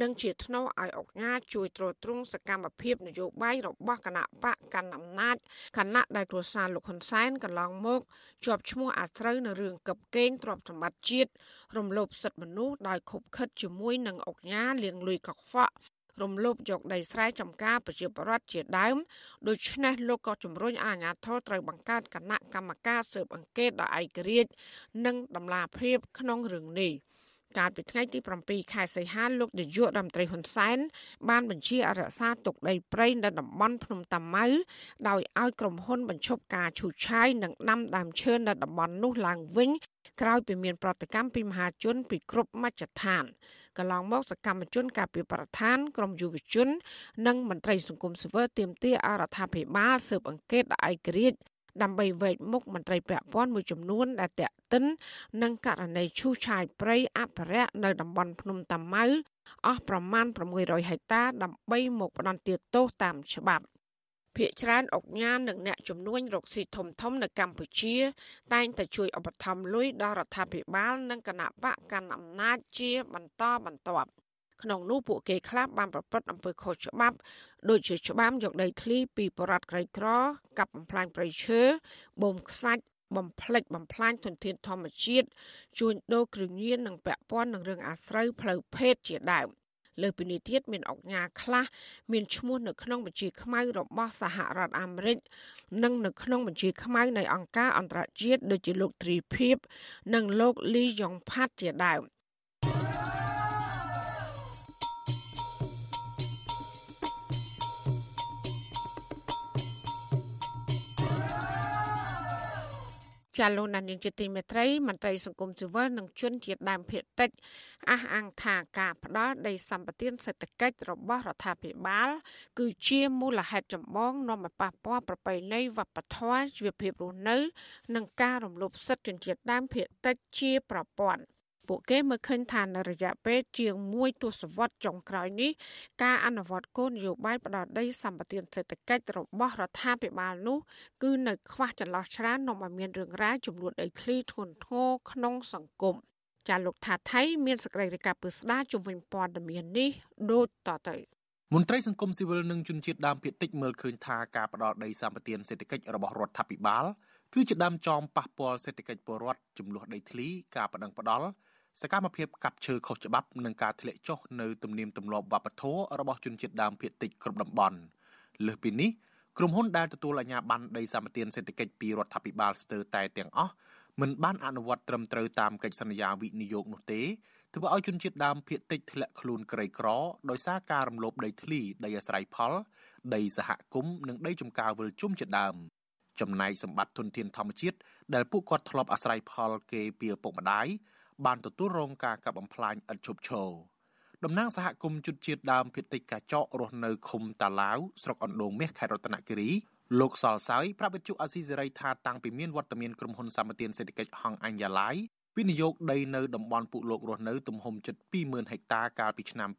និងជាថ្នូរឲ្យអុកញ៉ាជួយទ្រទ្រង់សកម្មភាពនយោបាយរបស់គណៈបកកណ្ដាលអំណាចគណៈដែលគ្រួសារលោកហ៊ុនសែនកន្លងមកជាប់ឈ្មោះអាស្រូវនៅរឿងកឹបកេងទ្រព្យសម្បត្តិជាតិរំលោភសិទ្ធិមនុស្សដោយខົບខិតជាមួយនឹងអុកញ៉ាលៀងលុយកខ្វក់ រំលោភយកដីស្រែចម្ការប្រជាពលរដ្ឋជាដើមដូច្នេះលោកក៏ជំរុញអាជ្ញាធរត្រូវបង្កើតគណៈកម្មការស៊ើបអង្កេតដោយឯករាជ្យនិងដំណាភាពក្នុងរឿងនេះកាលពីថ្ងៃទី7ខែសីហាលោកនាយករដ្ឋមន្ត្រីហ៊ុនសែនបានបញ្ជាអរក្សាទុកដីព្រៃនៅតំបន់ភ្នំតាម៉ៅដោយឲ្យក្រុមហ៊ុនបញ្ឈប់ការឈូសឆាយនិងដាំដើមឈើនៅតំបន់នោះឡើងវិញក្រោយពីមានប្រតិកម្មពីមហាជនពីគ្រប់មជ្ឈដ្ឋាន កន្លងមកសកម្មជនការពីប្រធានក្រមយុវជន និងមន្ត្រីសង្គមស៊ីវិលទាមទារអរដ្ឋាភិបាលស៊ើបអង្កេតដោយឯករាជ្យដើម្បីវែកមុខមន្ត្រីពាក់ព័ន្ធមួយចំនួនដែលតាក់ទិននឹងករណីឈូសឆាយព្រៃអភិរក្សនៅតំបន់ភ្នំតាម៉ៅអស់ប្រមាណ600ហិកតាដើម្បីមកផ្ដន្ទាទោសតាមច្បាប់ ភាគច្រើនអុកញ៉ានិងអ្នកជំនួញរកស៊ីធំធំនៅកម្ពុជា តែងតែជួយឧបត្ថម្ភលុយដល់រដ្ឋាភិបាល និងគណៈបកកាន់អំណាចជាបន្តបន្ទាប់ក្នុងនោះពួកគេខ្លះបានប្រព្រឹត្តអំពើខុសច្បាប់ដូចជាច្បាមយកដីធ្លីពីបរដ្ឋក្រីក្រកាប់បំផ្លាញព្រៃឈើបូមខ្សាច់បំផ្លិចបំផ្លាញធនធានធម្មជាតិជួញដូរគ្រឿងញៀននិងពាក់ព័ន្ធនឹងរឿងអាស្រូវផ្លូវភេទជាដើម លើពីនេះទៀតមានអង្គការខ្លះមានឈ្មោះនៅក្នុងបញ្ជីខ្មៅរបស់សហរដ្ឋអាមេរិកនិងនៅក្នុងបញ្ជីខ្មៅនៃអង្គការអន្តរជាតិដូចជាលោកទ្រីភិបនិងលោកលីយ៉ុងផាត់ជាដើម ចាលោកណានៀងជាទីមេត្រីមន្ត្រីសង្គមស៊ីវិលនិងជនជាតិដើមភាគតិចអះអាងថាការផ្ដាល់ដីសម្បត្តិសេដ្ឋកិច្ចរបស់រដ្ឋាភិបាល គឺជាមូលហេតុចម្បងនាំឲ្យប៉ះពាល់ប្រពៃណីវប្បធម៌ជីវភាពរស់នៅ និងការរំលោភសិទ្ធិជនជាតិដើមភាគតិចជាប្រព័ន្ធ ពួកគេមើលឃើញថានៅរយៈពេលជាង1ទសវត្សរ៍ចុងក្រោយនេះការអនុវត្តគោលនយោបាយផ្ដោតដីសម្បត្តិសេដ្ឋកិច្ចរបស់រដ្ឋាភិបាលនោះគឺនៅខ្វះចន្លោះច្រើននាំឲ្យមានរឿងរ៉ាវចំនួនដីធ្លីធ្ងន់ធ្ងរក្នុងសង្គមចាលោកថាថៃមានសេចក្តីរាយការណ៍ពឹស្ដាជំវិញព័ត៌មាននេះដូចតទៅមន្ត្រីសង្គមស៊ីវិលនិងជនជាតិដើមភាគតិចមើលឃើញថាការផ្ដាល់ដីសម្បត្តិសេដ្ឋកិច្ចរបស់រដ្ឋាភិបាលគឺជាដើមចមប៉ះពាល់សេដ្ឋកិច្ចពលរដ្ឋចំនួនដីធ្លីការបដិងផ្ដាល់ សកម្មភាពកាប់ឈើខុសច្បាប់និងការធ្លាក់ចុះនៅទំនៀមទម្លាប់វប្បធម៌របស់ជនជាតិដើមភាគតិចគ្រប់តំបន់លើសពីនេះក្រុមហ៊ុនដែលទទួលអាជ្ញាប័ណ្ណដីសម្បត្តិសេដ្ឋកិច្ចពីរដ្ឋាភិបាលស្ទើរតែទាំងអស់មិនបានអនុវត្តត្រឹមត្រូវតាមកិច្ចសន្យាវិនិយោគនោះទេធ្វើឲ្យជនជាតិដើមភាគតិចធ្លាក់ខ្លួនក្រីក្រដោយសារការរំលោភដីធ្លីដីអាស្រ័យផល ដីសហគមន៍និងដីចំការវិលជុំជាដើមចំណែកសម្បត្តិធនធានធម្មជាតិដែលពួកគាត់ធ្លាប់អាស្រ័យផលគេពីឪពុកម្ដាយ បានទទួលរងការកាប់បំផ្លាញឥតឈប់ឈរតំណាងសហគមន៍ជនជាតិដើមភាគតិចកាចករស់នៅឃុំតាឡាវស្រុកអណ្ដូងមាសខេត្តរតនគិរីលោកសលសើយប្រាប់វិទ្យុអាស៊ីសេរីថាតាំងពីមានវត្តមានក្រុមហ៊ុនសម្បត្តិសេដ្ឋកិច្ចហងអញ្ញឡាយវិនិយោគដីនៅតំបន់ពុលោករស់នៅទំហំជិត20000ហិកតាកាលពីឆ្នាំ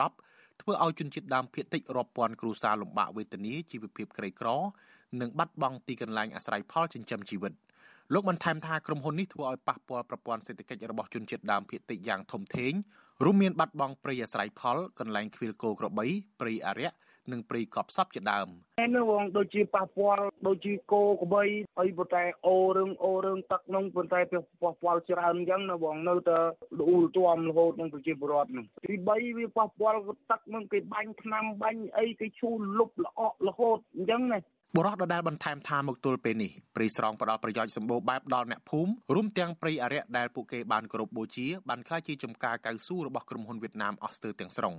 2010ធ្វើឲ្យជនជាតិដើមភាគតិចរាប់ពាន់គ្រួសារលំបាកវេទនាជីវភាពក្រីក្រ និងបាត់បង់ទីកន្លែងអាស្រ័យផលចិញ្ចឹមជីវិត លោកបន្ថែមថាក្រុមហ៊ុននេះធ្វើឲ្យប៉ះពាល់ប្រព័ន្ធសេដ្ឋកិច្ចរបស់ជនជាតិដើមភាគតិចយ៉ាងធំធេងរួមមានបាត់បង់ព្រៃអាស្រ័យផលកន្លែងខ្វៀលគោក្របីព្រៃអរិយនិងព្រៃកប់សពជាដើមនៅវងដូចជាប៉ះពាល់ដូចជាគោក្របីហើយប៉ុន្តែអូរឿងអូរឿងទឹកនោះប៉ុន្តែប៉ះពាល់ច្រើនអញ្ចឹងនៅវងនៅតែលូលទាំរហូតនឹងប្រជាពលរដ្ឋនោះទី3វាប៉ះពាល់ទឹកនឹងគេបាញ់ថ្នាំបាញ់អីគេឈូសលុបល្អក់រហូតអញ្ចឹងណា បុរសដដែលបន្ថែមថាមកទល់ពេលនេះព្រៃស្រងផ្ដល់ប្រយោជន៍សម្បូរបែបដល់អ្នកភូមិរួមទាំងព្រៃអរិយដែលពួកគេបានគោរពបូជាបានក្លាយជាចំការកៅស៊ូរបស់ក្រុមហ៊ុនវៀតណាមអស់ស្ទើរទាំងស្រុង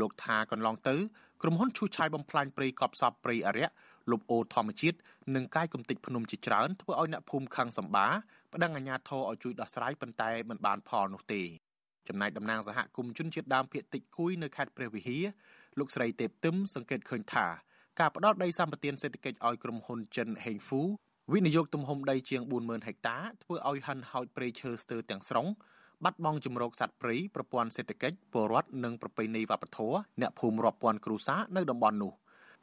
លោកថាកន្លងទៅក្រុមហ៊ុនឈូសឆាយបំផ្លាញព្រៃកប់សពព្រៃអរិយលុបអូរធម្មជាតិនិងកាយគំតិចភ្នំជាច្រើនធ្វើឲ្យអ្នកភូមិខឹងសម្បាប្តឹងអាជ្ញាធរឲ្យជួយដោះស្រាយប៉ុន្តែមិនបានផលនោះទេចំណែកតំណាងសហគមន៍ជនជាតិដើមភាគតិចគួយនៅខេត្តព្រះវិហារលោកស្រីទេពទឹមសង្កេតឃើញថា ការផ្ដល់ដីសម្បត្តិសេដ្ឋកិច្ចឲ្យក្រុមហ៊ុនចិនហេងហ្វូវិនិយោគទំហំដីជាង40000ហិកតាធ្វើឲ្យហិនហោចព្រៃឈើស្ទើរទាំងស្រុងបាត់បង់ជំរកសត្វព្រៃប្រព័ន្ធសេដ្ឋកិច្ចពលរដ្ឋនិងប្រពៃណីវប្បធម៌អ្នកភូមិរាប់ពាន់គ្រួសារនៅតំបន់នោះ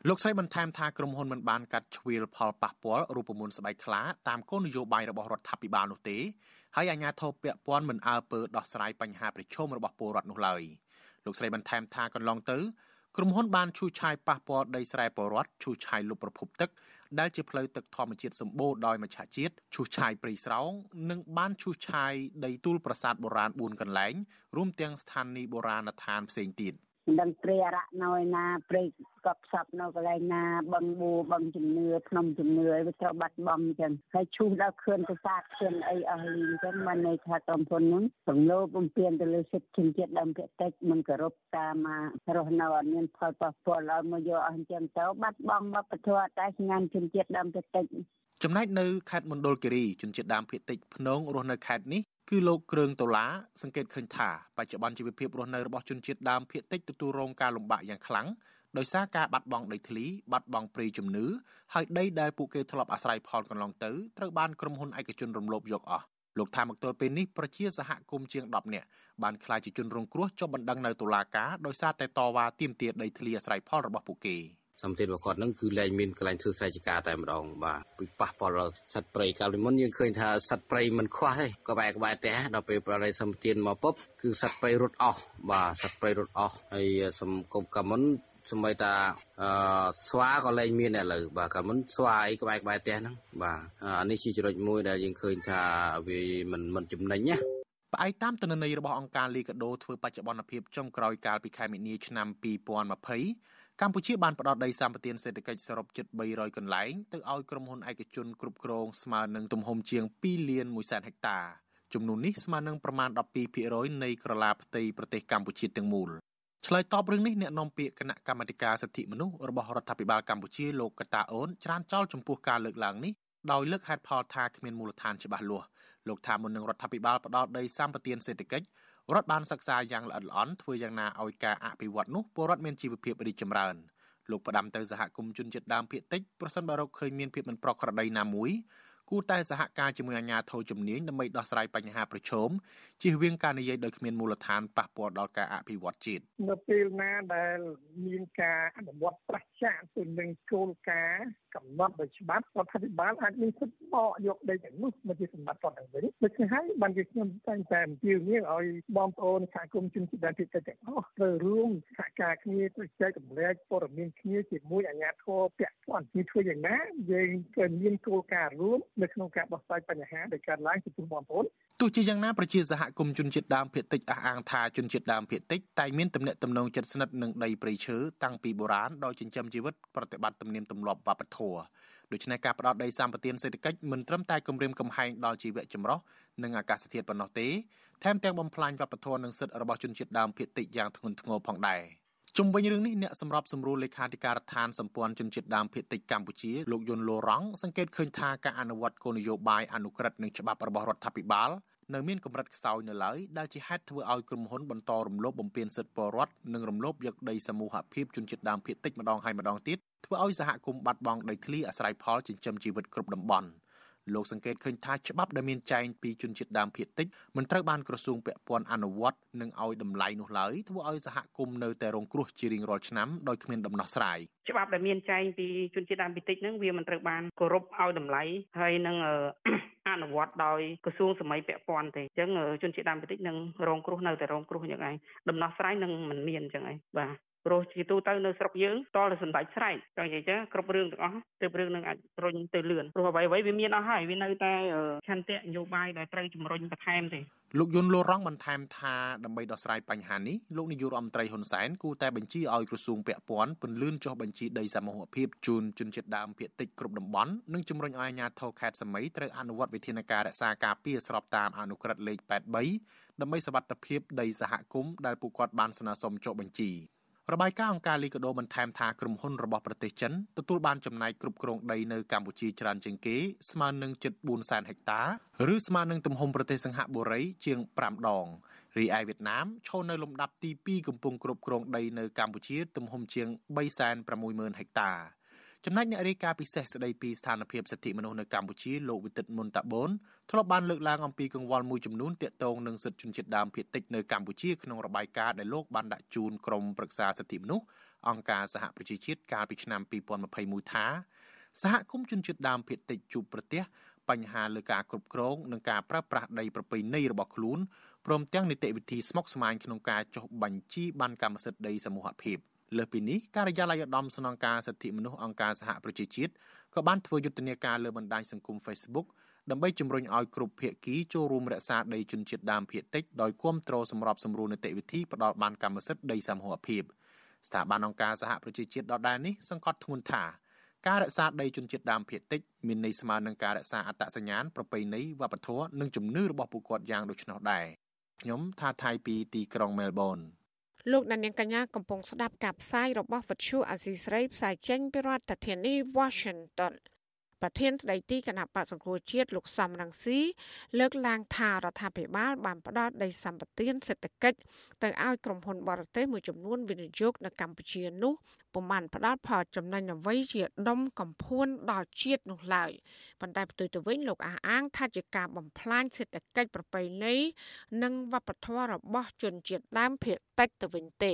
លោកស្រីបន្ថែមថាក្រុមហ៊ុនមិនបានកាត់ជ្រៀលផលប៉ះពាល់រូបមន្តស្បែកខ្លាតាមគោលនយោបាយរបស់រដ្ឋាភិបាលនោះទេហើយអាជ្ញាធរពាក់ព័ន្ធមិនអើពើដោះស្រាយបញ្ហាប្រឈមរបស់ពលរដ្ឋនោះឡើយលោកស្រីបន្ថែមថាកន្លងទៅ ក្រុមហ៊ុនបានឈូសឆាយប៉ះពាល់ដីស្រែពលរដ្ឋឈូសឆាយលុបប្រភពទឹកដែលជាផ្លូវទឹកធម្មជាតិសម្បូរដោយមច្ឆជាតិឈូសឆាយព្រៃស្រោងនិងបានឈូសឆាយដីទួលប្រាសាទបុរាណ4កន្លែងរួមទាំងស្ថានីយ៍បុរាណដ្ឋានផ្សេងទៀត។ មិនដឹងព្រៃអរៈនៅឯណាព្រៃកប់សពនៅកន្លែងណាបឹងបួបឹងជំនឿភ្នំជំនឿអីវាត្រូវបាត់បង់អញ្ចឹងហើយឈូសដល់ខឿនប្រាសាទខឿនអីអស់លីអញ្ចឹងមិនន័យថាក្រុមហ៊ុនហ្នឹងរំលោភបំពានទៅលើសិទ្ធិជនជាតិដើមភាគតិចមិនគោរពតាមរស់នៅអត់មានផលប៉ះពាល់ឲ្យមកយកអស់អញ្ចឹងទៅបាត់បង់វប្បធម៌តែស្ងាត់ជនជាតិដើមភាគតិច ចំណែកនៅខេត្តមណ្ឌលគិរីជនជាតិដើមភាគតិចភ្នងរស់នៅខេត្តនេះគឺលោកគ្រឿងដុល្លារសង្កេតឃើញថាបច្ចុប្បន្នជីវភាពរស់នៅរបស់ជនជាតិដើមភាគតិចទទួលរងការលំបាកយ៉ាងខ្លាំងដោយសារការបាត់បង់ដីធ្លីបាត់បង់ព្រៃជំនឿហើយដីដែលពួកគេធ្លាប់អាស្រ័យផលកន្លងទៅត្រូវបានក្រុមហ៊ុនឯកជនរំលោភយកអស់លោកថាមកទល់ពេលនេះប្រជាសហគមន៍ជាង10នាក់បានក្លាយជាជនរងគ្រោះជាប់បណ្ដឹងនៅតុលាការដោយសារតែតវ៉ាទាមទារដីធ្លីអាស្រ័យផលរបស់ពួកគេ។ សម្ពាធរបស់គាត់ហ្នឹងគឺលែងមានកន្លែងធ្វើស្រែចម្ការតែម្ដងបាទពីប៉ះពាល់ដល់សត្វព្រៃកាលពីមុនយើងឃើញថាសត្វព្រៃមិនខ្វះទេក្បែរក្បែរផ្ទះដល់ពេលប្រដីសម្ពាធមកពុបគឺសត្វព្រៃរត់អស់បាទសត្វព្រៃរត់អស់ហើយសង្គមកាមុនសម្បីតាអឺស្វាក៏លែងមានឥឡូវបាទកាលមុនស្វាអីក្បែរក្បែរផ្ទះហ្នឹងបាទអានេះជាចំណុចមួយដែលយើងឃើញថាវាមិនមិនចំណេញណាផ្អែកតាមទិន្នន័យរបស់អង្គការលីកាដូធ្វើបច្ចុប្បន្នភាពចុងក្រោយកាលពីខែមិនិនាឆ្នាំ2020 កម្ពុជាបានផ្ដល់ដីសម្បត្តិសេដ្ឋកិច្ចសរុបជិត300កន្លែងទៅឲ្យក្រុមហ៊ុនឯកជនគ្រប់គ្រងស្មើនឹងទំហំជាង2លាន1សែនហិកតាចំនួននេះស្មើនឹងប្រមាណ12%នៃក្រឡាផ្ទៃប្រទេសកម្ពុជាទាំងមូលឆ្លើយតបរឿងនេះអ្នកនាំពាក្យគណៈកម្មាធិការសិទ្ធិមនុស្សរបស់រដ្ឋាភិបាលកម្ពុជាលោកកតាអូនច្រានចោលចំពោះការលើកឡើងនេះដោយលើកហេតុផលថាគ្មានមូលដ្ឋានច្បាស់លាស់លោកថាមុននឹងរដ្ឋាភិបាលផ្ដល់ដីសម្បត្តិសេដ្ឋកិច្ច រដ្ឋបានសិក្សាយ៉ាងល្អិតល្អន់ធ្វើយ៉ាងណាឲ្យការអភិវឌ្ឍនោះពលរដ្ឋមានជីវភាពរីកចម្រើនលោកផ្ដាំទៅសហគមន៍ជនជាតិដើមភាគតិចប្រសិនបើរកឃើញមានភាពមិនប្រក្រតីណាមួយគួរតែសហការជាមួយអាជ្ញាធរជំនាញដើម្បីដោះស្រាយបញ្ហាប្រឈមជៀសវាងការនិយាយដោយគ្មានមូលដ្ឋានប៉ះពាល់ដល់ការអភិវឌ្ឍជាតិនៅពេលណាដែលមានការអនុវត្តប្រ ឆាំងទៅនឹងគោលការណ៍កំណត់ដោយច្បាប់រដ្ឋាភិបាលអាចមានសិទ្ធិបកយកដីទាំងនោះមកជាសម្បត្តិគាត់ទៅវិញដូច្នេះហើយបានជាខ្ញុំតែងតែអំពាវនាវឲ្យបងប្អូនសហគមន៍ជនជាតិដើមភាគតិចទាំងអស់ត្រូវរួមសហការគ្នាទៅចែករំលែកព័ត៌មានគ្នាជាមួយអាជ្ញាធរពាក់ព័ន្ធនេះធ្វើយ៉ាងណាយើងក៏មានគោលការណ៍រួមនៅក្នុងការដោះស្រាយបញ្ហាដែលកើតឡើងចំពោះបងប្អូនទោះជាយ៉ាងណាប្រជាសហគមន៍ជនជាតិដើមភាគតិចអះអាងថាជនជាតិដើមភាគតិចតែមានទំនាក់ទំនងជិតស្និទ្ធនឹងដីព្រៃឈើតាំងពីបុរាណដោយចិញ្ចឹមជីវិតប្រតិបត្តិទំនៀមទម្លាប់វប្បធម៌ដូច្នេះការផ្ដោតដីសម្បត្តិសេដ្ឋកិច្ចមិនត្រឹមតែគម្រាមកំហែងដល់ជីវៈចម្រុះនិងអាកាសធាតុប៉ុណ្ណោះទេថែមទាំងបំផ្លាញវប្បធម៌និងសិទ្ធិរបស់ជនជាតិដើមភាគតិចយ៉ាងធ្ងន់ធ្ងរផងដែរជុំវិញរឿងនេះអ្នកសម្របសម្រួលលេខាធិការដ្ឋានសម្ព័ន្ធជនជាតិដើមភាគតិចកម្ពុជាលោកយុនលូរ៉ង់សង្កេតឃើញថាការអនុវត្តគោលនយោបាយអនុក្រឹត្យនិងច្បាប់របស់រដ្ឋាភិបាល នៅមានកម្រិតខ្សោយនៅឡើយដែលជាហេតុធ្វើឲ្យក្រុមហ៊ុនបន្តរំលោភបំពានសិទ្ធិពលរដ្ឋនិងរំលោភយកដីសមូហភាពជនជាតិដើមភាគតិចម្ដងហើយម្ដងទៀតធ្វើឲ្យសហគមន៍បាត់បង់ដីធ្លីអាស្រ័យផលចិញ្ចឹមជីវិតគ្រប់តំបន់ លោកសង្កេតឃើញថាច្បាប់ដែលមានចែងពីជនជាតិដើមភាគតិចមិនត្រូវបានក្រសួងពាក់ព័ន្ធអនុវត្តនិងឲ្យតម្លៃនោះឡើយធ្វើឲ្យសហគមន៍នៅតែរងគ្រោះជារៀងរាល់ឆ្នាំដោយគ្មានដំណោះស្រាយច្បាប់ដែលមានចែងពីជនជាតិដើមភាគតិចហ្នឹងវាមិនត្រូវបានគោរពឲ្យតម្លៃហើយនឹងអនុវត្តដោយក្រសួងសម័យពាក់ព័ន្ធទេអញ្ចឹងជនជាតិដើមភាគតិចនឹងរងគ្រោះនៅតែរងគ្រោះយ៉ាងឯងដំណោះស្រាយនឹងមិនមានអញ្ចឹងឯងបាទ ព្រោះជាទូទៅនៅស្រុកយើងតតែសម្ដេចស្រែកចង់និយាយចឹងគ្រប់រឿងទាំងអស់ទើបរឿងនឹងអាចរុញទៅលឿនព្រោះអ្វីៗវាមានអស់ហើយវានៅតែឆន្ទៈនយោបាយដែលត្រូវជំរុញបន្ថែមទេលោកយុនលូរ៉ង់បន្ថែមថាដើម្បីដោះស្រាយបញ្ហានេះលោកនាយករដ្ឋមន្ត្រីហ៊ុនសែនគូតែបញ្ជាឲ្យក្រសួងពាក់ព័ន្ធពន្លឿនចុះបញ្ជីដីសមូហភាពជូនជនជាតិដើមភាគតិចគ្រប់តំបន់និងជំរុញឲ្យអាជ្ញាធរខេត្តសមីត្រូវអនុវត្តវិធានការរក្សាការពារស្របតាមអនុក្រឹត្យលេខ83ដើម្បីសវត្ថិភាពដីសហគមន៍ដែលពួកគាត់បានស្នើសុំចុះបញ្ជី របាយការណ៍អង្គការលីកាដូបន្ថែមថាក្រុមហ៊ុនរបស់ប្រទេសចិនទទួលបានចំណាយគ្រប់គ្រងដីនៅកម្ពុជាច្រើនជាងគេស្មើនឹងជិត4សែនហិកតាឬស្មើនឹងទំហំប្រទេសសិង្ហបុរីជាង5ដងរីឯវៀតណាមឈរនៅលំដាប់ទី2កំពុងគ្រប់គ្រងដីនៅកម្ពុជាទំហំជាង360,000ហិកតាចំណែកអ្នករាយការណ៍ពិសេសស្ដីពីស្ថានភាពសិទ្ធិមនុស្សនៅកម្ពុជាលោកវិទិតមុនតាបូន ធ្លាប់បានលើកឡើងអំពីកង្វល់មួយចំនួនទាក់ទងនឹងសិទ្ធិជនជាតិដើមភាគតិចនៅកម្ពុជាក្នុងរបាយការណ៍ដែលលោកបានដាក់ជូនក្រមប្រឹក្សាសិទ្ធិមនុស្សអង្គការសហប្រជាជាតិកាលពីឆ្នាំ2021ថាសហគមន៍ជនជាតិដើមភាគតិចជួបប្រទះបញ្ហាលើការគ្រប់គ្រងនិងការប្រើប្រាស់ដីប្រពៃណីរបស់ខ្លួនព្រមទាំងនីតិវិធីស្មុគស្មាញក្នុងការចុះបញ្ជីបានកម្មសិទ្ធិដីសមូហភាព។លើសពីនេះការិយាល័យឧត្តមស្នងការសិទ្ធិមនុស្សអង្គការសហប្រជាជាតិក៏បានធ្វើយុទ្ធនាការលើបណ្ដាញសង្គម Facebook ដើម្បីជំរុញឲ្យគ្រប់ភាគីចូលរួមរក្សាដីជនជាតិដើមភាគតិចដោយគ្រប់គ្រងសម្របសម្រួលនីតិវិធីផ្ដល់បានកម្មសិទ្ធិដីសមូហភាពស្ថាប័នអង្គការសហប្រជាជាតិដដែលនេះសង្កត់ធ្ងន់ថាការរក្សាដីជនជាតិដើមភាគតិចមានន័យស្មើនឹងការរក្សាអត្តសញ្ញាណប្រពៃណីវប្បធម៌និងជំនឿរបស់ពួកគាត់យ៉ាងដូច្នោះដែរខ្ញុំថាថៃពីទីក្រុងមែលប៊នលោកដានៀងកញ្ញាកំពុងស្ដាប់ការផ្សាយរបស់វិទ្យុអាស៊ីស្រីផ្សាយចេញពីរដ្ឋធានី Washington ប្រធានស្ដីទីគណៈបក្សសង្គ្រោះជាតិលោកសំរងស៊ីលើកឡើងថារដ្ឋាភិបាលបានផ្ដល់ដីសម្បត្តិសេដ្ឋកិច្ចទៅឲ្យក្រុមហ៊ុនបរទេសមួយចំនួនវិនិយោគនៅកម្ពុជានោះពុំបានផ្ដល់ផលចំណេញអ្វីជាដុំកំភួនដល់ជាតិនោះឡើយប៉ុន្តែផ្ទុយទៅវិញលោកអះអាង ថាជាការបំផ្លាញសេដ្ឋកិច្ចប្រពៃណីនិងវប្បធម៌របស់ជនជាតិដើមភាគតិចទៅវិញទេ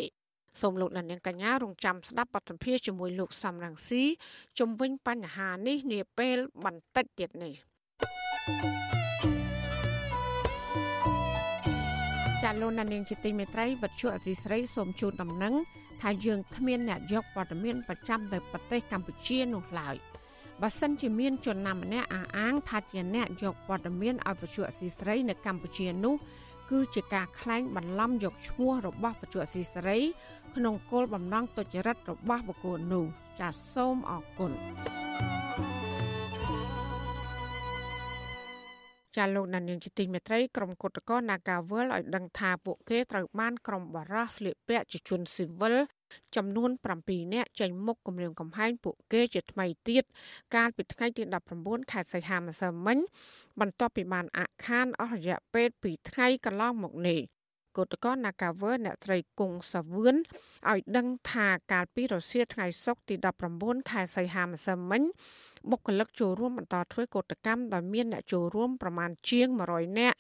សូមលោកអ្នកនាងកញ្ញារងចាំស្ដាប់បទសម្ភាសជាមួយលោកសំរងស៊ីជំវិញបញ្ហានេះនាពេលបន្តិចទៀតនេះចាលោកអ្នកនាងជាទីមេត្រីវັດជុអសីស្រីសូមជូនដំណឹងថាយើងគ្មានអ្នកយកព័ត៌មានប្រចាំទៅប្រទេសកម្ពុជានោះឡើយបើសិនជាមានជនណាម្នាក់អះអាងថាជាអ្នកយកព័ត៌មានឲ្យវិទ្យុអសីស្រីនៅកម្ពុជានោះ គឺជាការក្លែងបន្លំយកឈ្មោះរបស់បច្ចុប្បន្នស៊ីសេរី ក្នុងគោលបំណងទុច្ចរិតរបស់បុគ្គលនោះចាសសូមអរគុណចាលោកណានៀងជាទីមេត្រីក្រុមគុតកោ Nagawal ឲ្យដឹងថាពួកគេត្រូវបានក្រុមបារោះស្លៀកពាក់ជាជនស៊ីវិល ចំនួន7នាក់ចេញមុខគម្រាមកំហែងពួកគេជាថ្មីទៀតកាលពីថ្ងៃទី19ខែសីហាម្សិលមិញ បន្ទាប់ពីបានអាក់ខានអស់រយៈពេល2ថ្ងៃកន្លងមកនេះគតកោ Nagawer អ្នកស្រីគង់សាវឿនឲ្យដឹងថាកាលពីរសៀលថ្ងៃសុក្រទី19ខែសីហាម្សិលមិញ បុគ្គលិកចូលរួមបន្តធ្វើកោតកម្មដោយមានអ្នកចូលរួមប្រមាណជាង100នាក់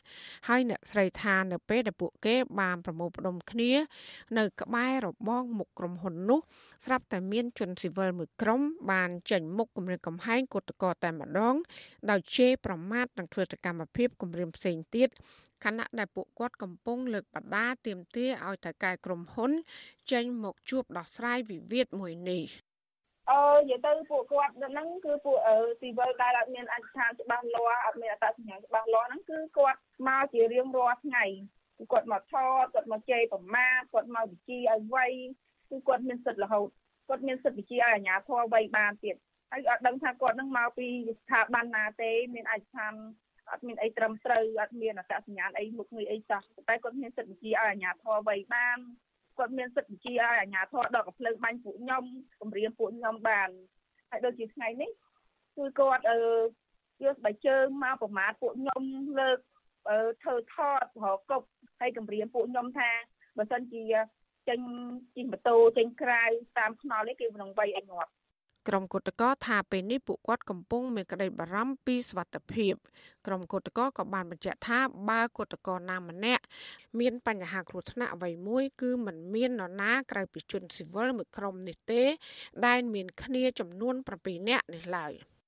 ហើយអ្នកស្រីថានៅពេលដែលពួកគេបានប្រមូលផ្ដុំគ្នា នៅ ក្បែររបងមុខក្រុមហ៊ុននោះស្រាប់តែមានជនស៊ីវិលមួយក្រុមបានចេញមុខគម្រាមកំហែងកោតក្រតែម្ដងដោយជេរប្រមាថនិងធ្វើសកម្មភាពគម្រាមផ្សេងទៀតខណៈដែលពួកគាត់កំពុងលើកបដាទាមទារឲ្យតកែក្រុមហ៊ុន ចេញមកជួបដោះស្រាយវិវាទមួយនេះ អឺនិយាយទៅពួកគាត់ហ្នឹងគឺពួកស៊ីវិលដែលអត់មានអធិដ្ឋានច្បាស់លាស់អត់មានអត្តសញ្ញាណច្បាស់លាស់ហ្នឹងគឺគាត់មកជារៀងរាល់ថ្ងៃគាត់មកថតគាត់មកជេរប្រមាថគាត់មកវិជាឲ្យវៃគឺគាត់មានសិទ្ធិរហូតគាត់មានសិទ្ធិវិជាឲ្យអាជ្ញាធរវៃបានទៀតហើយអត់ដឹងថាគាត់នឹងមកពីស្ថាប័នណាទេមានអធិដ្ឋានអត់មានអីត្រឹមត្រូវអត់មានអត្តសញ្ញាណអីមុខងារអីសោះតែគាត់មានសិទ្ធិវិជាឲ្យអាជ្ញាធរវៃបាន គាត់មានសិទ្ធិវិជាឲ្យអាជ្ញាធរដកកំភ្លើងបាញ់ពួកខ្ញុំគម្រាមពួកខ្ញុំបានហើយដូចជាថ្ងៃនេះគឺគាត់អឺយកស្បែកជើងមកប្រមាថពួកខ្ញុំលើកធ្វើថតរកគប់ហើយគម្រាមពួកខ្ញុំថាបើសិនជាចេញជិះម៉ូតូចេញក្រៅតាមថ្នល់នេះគឺមិននឹងវៃឲ្យងាប់ ក្រុមគឧតកោថាពេលនេះពួកគាត់កំពុងមានក្តីបារម្ភពីសុវត្ថិភាពក្រុមគឧតកោក៏បានបញ្ជាក់ថាបើគឧតកោណាម្នាក់មានបញ្ហាគ្រោះថ្នាក់អ្វីមួយគឺមិនមាននរណាក្រៅពីជនស៊ីវិលមួយក្រុមនេះទេ ដែលមានគ្នាចំនួន7នាក់នេះឡើយ។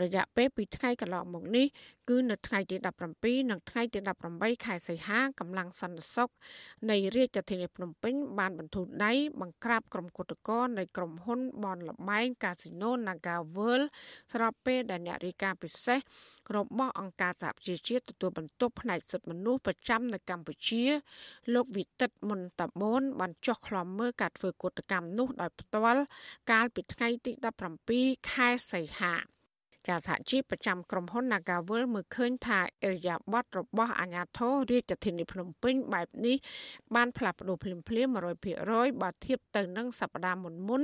រយៈពេលពីថ្ងៃកន្លងមកនេះគឺនៅថ្ងៃទី17និងថ្ងៃទី18ខែសីហាកម្លាំងសន្តិសុខនៃរាជធានីភ្នំពេញបានបន្ធូរដៃបង្ក្រាបក្រុមគុតកោនៃក្រុមហ៊ុនបនលបែងកាស៊ីណូ Naga World ស្របពេលដែលអ្នករាយការណ៍ពិសេសរបស់អង្គការសហប្រជាជាតិទទួលបន្ទុកផ្នែកសិទ្ធិមនុស្សប្រចាំនៅកម្ពុជា លោកវិទិតមុនតាបូនបានចុះខ្លំមើលការធ្វើកុតកម្មនោះដោយផ្ទាល់កាលពីថ្ងៃទី17ខែសីហា ចាសហជីពប្រចាំក្រុមហ៊ុន Nagawal មើលឃើញថាអរិយាប័ត្ររបស់អាជ្ញាធររាជធានីភ្នំពេញបែបនេះបានផ្លាស់ប្ដូរភ្លាមភ្លាម100%បើធៀបទៅនឹងសប្តាហ៍មុនមុន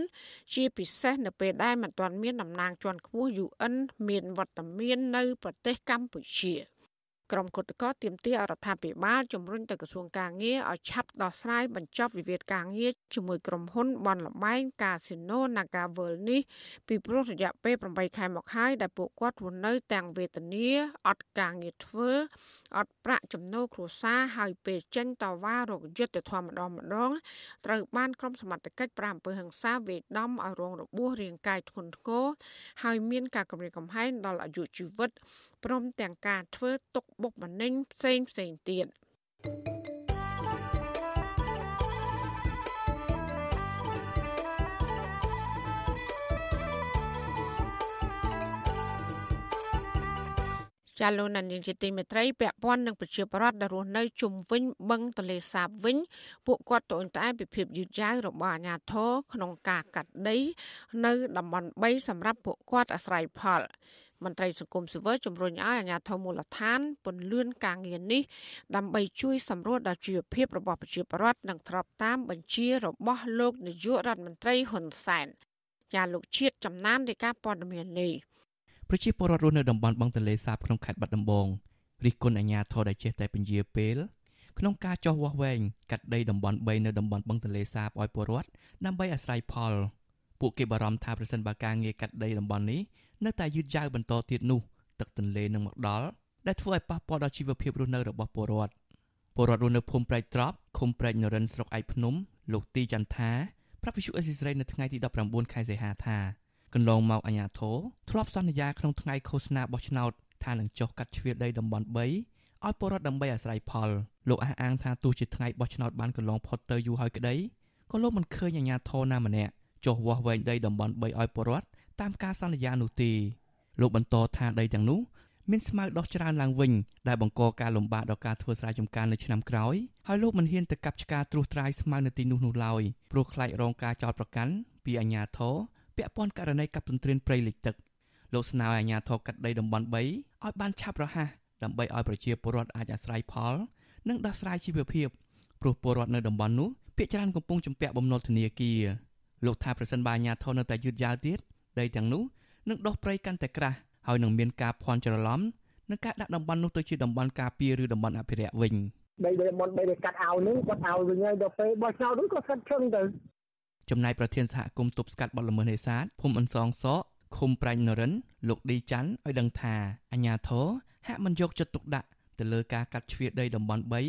ជាពិសេសនៅពេលដែលមិនទាន់មានតំណាងជាន់ខ្ពស់ UN មានវត្តមាននៅប្រទេសកម្ពុជា។ ក្រុមគឧតកោទៀមទារដ្ឋាភិបាលជំរុញទៅក្រសួងការងារឲ្យឆាប់ដោះស្រាយបញ្ចប់វិវាទការងារជាមួយក្រុមហ៊ុនបនលបែងកាស៊ីណូ Naga World នេះពីព្រោះរយៈពេល8ខែមកហើយដែលពួកគាត់រស់នៅទាំងវេទនាអត់ការងារធ្វើអត់ប្រាក់ចំណូលគ្រួសារហើយពេលចេញតវ៉ារោគយុទ្ធធម្មម្ដងម្ដងត្រូវបានក្រុមសមត្ថកិច្ចប្រាំអំពើហិង្សាវេដំឲ្យរងរបួសរាងកាយធ្ងន់ធ្ងរហើយមានការគំរាមកំហែងដល់អាយុជីវិត ព្រមទាំងការធ្វើទុកបុកម្នេញផ្សេងផ្សេងទៀតចាលោកនានីជាទីមេត្រីពាក់ព័ន្ធនឹងប្រជាប្រដ្ឋដែលរស់នៅជុំវិញបឹងទលេសាបវិញពួកគាត់ត្អូញត្អែពីភាពយឺតយ៉ាវរបស់អាជ្ញាធរក្នុងការកាត់ដី នៅតំបន់3សម្រាប់ពួកគាត់អាស្រ័យផល មន្ត្រីសង្គមស៊ីវិលជំរុញឲ្យអាជ្ញាធរមូលដ្ឋានពន្លឿនការងារនេះដើម្បីជួយសម្រួលដល់ជីវភាពរបស់ប្រជាពលរដ្ឋនិងស្របតាមបញ្ជារបស់លោកនាយករដ្ឋមន្ត្រីហ៊ុនសែនជាលោកជាតិចំណាននៃការព័ត៌មាននេះប្រជាពលរដ្ឋរស់នៅតំបន់បឹងទន្លេសាបក្នុងខេត្តបាត់ដំបងរិះគន់អាជ្ញាធរដែលចេះតែពន្យាពេលក្នុងការចោះវាស់វែងកាត់ដីតំបន់3នៅតំបន់បឹងទន្លេសាបឲ្យពលរដ្ឋដើម្បីអាស្រ័យផលពួកគេបារម្ភថាប្រសិនបើការងារកាត់ដីតំបន់នេះ នៅតែយឺតយ៉ាវបន្តទៀតនោះទឹកទន្លេនឹងមកដល់ដែលធ្វើឲ្យប៉ះពាល់ដល់ជីវភាពរស់នៅរបស់ពលរដ្ឋពលរដ្ឋរស់នៅភូមិប្រែកត្រប់ឃុំប្រែកនរិនស្រុកឯកភ្នំលោកទីចន្ទថាប្រាប់វិសុអេស៊ីសរ៉ៃនៅថ្ងៃទី19ខែសីហាថាកន្លងមកអាញាធរធ្លាប់សន្យាក្នុងថ្ងៃឃោសនាបោះឆ្នោតថានឹងចុះកាត់ជ្រៀតដីតំបន់3ឲ្យពលរដ្ឋដើម្បីអាស្រ័យផលលោកអះអាងថាទោះជាថ្ងៃបោះឆ្នោតបានកន្លងផុតទៅយូរហើយក្តីក៏លោកមិនឃើញអាញាធរណាម្នាក់ចុះវាស់វែងដីតំបន់3ឲ្យពលរដ្ឋ តាមការសន្យានោះទេលោកបន្តថាដីទាំងនោះមានស្មៅដុះច្រើនឡើងវិញដែលបង្កការលំបាកដល់ការធ្វើស្រែចម្ការនៅឆ្នាំក្រោយហើយលោកមិនហ៊ានទៅកាប់ឆ្ការត្រួសត្រាយស្មៅនៅទីនោះនោះឡើយព្រោះខ្លាចរងការចោទប្រកាន់ពីអាជ្ញាធរពាក់ព័ន្ធករណីកាប់ទន្ទ្រានព្រៃលិចទឹកលោកស្នើឲ្យអាជ្ញាធរកាត់ដីតំបន់3ឲ្យបានឆាប់រហ័សដើម្បីឲ្យប្រជាពលរដ្ឋអាចអាស្រ័យផល និងដោះស្រាយជីវភាពព្រោះពលរដ្ឋនៅតំបន់នោះភាគច្រើនកំពុងជំពាក់បំណុលធនាគារលោកថាប្រសិនបើអាជ្ញាធរនៅតែយឺតយ៉ាវទៀត ដីទាំងនោះនឹងដុះព្រៃកាន់តែក្រាស់ហើយនឹងមានការភ័ន្តច្រឡំនឹងការដាក់តំបន់នោះទៅជាតំបន់ការពារឬតំបន់អភិរក្សវិញដីតំបន់ដីដែលកាត់ឲ្យនឹងគាត់ឲ្យវិញហើយដល់ពេលបោះឆ្នោតនោះក៏ស្កាត់ឈឹងទៅចំណែកប្រធានសហគមន៍ទប់ស្កាត់បទល្មើសនេសាទភូមិអន្សងសកឃុំប្រាញ់នរិនលោកឌីច័ន្ទឲ្យដឹងថាអាញាធរហាក់មិនយកចិត្តទុកដាក់ទៅលើការកាត់ជ្រៀតដីតំបន់3ឲ្យ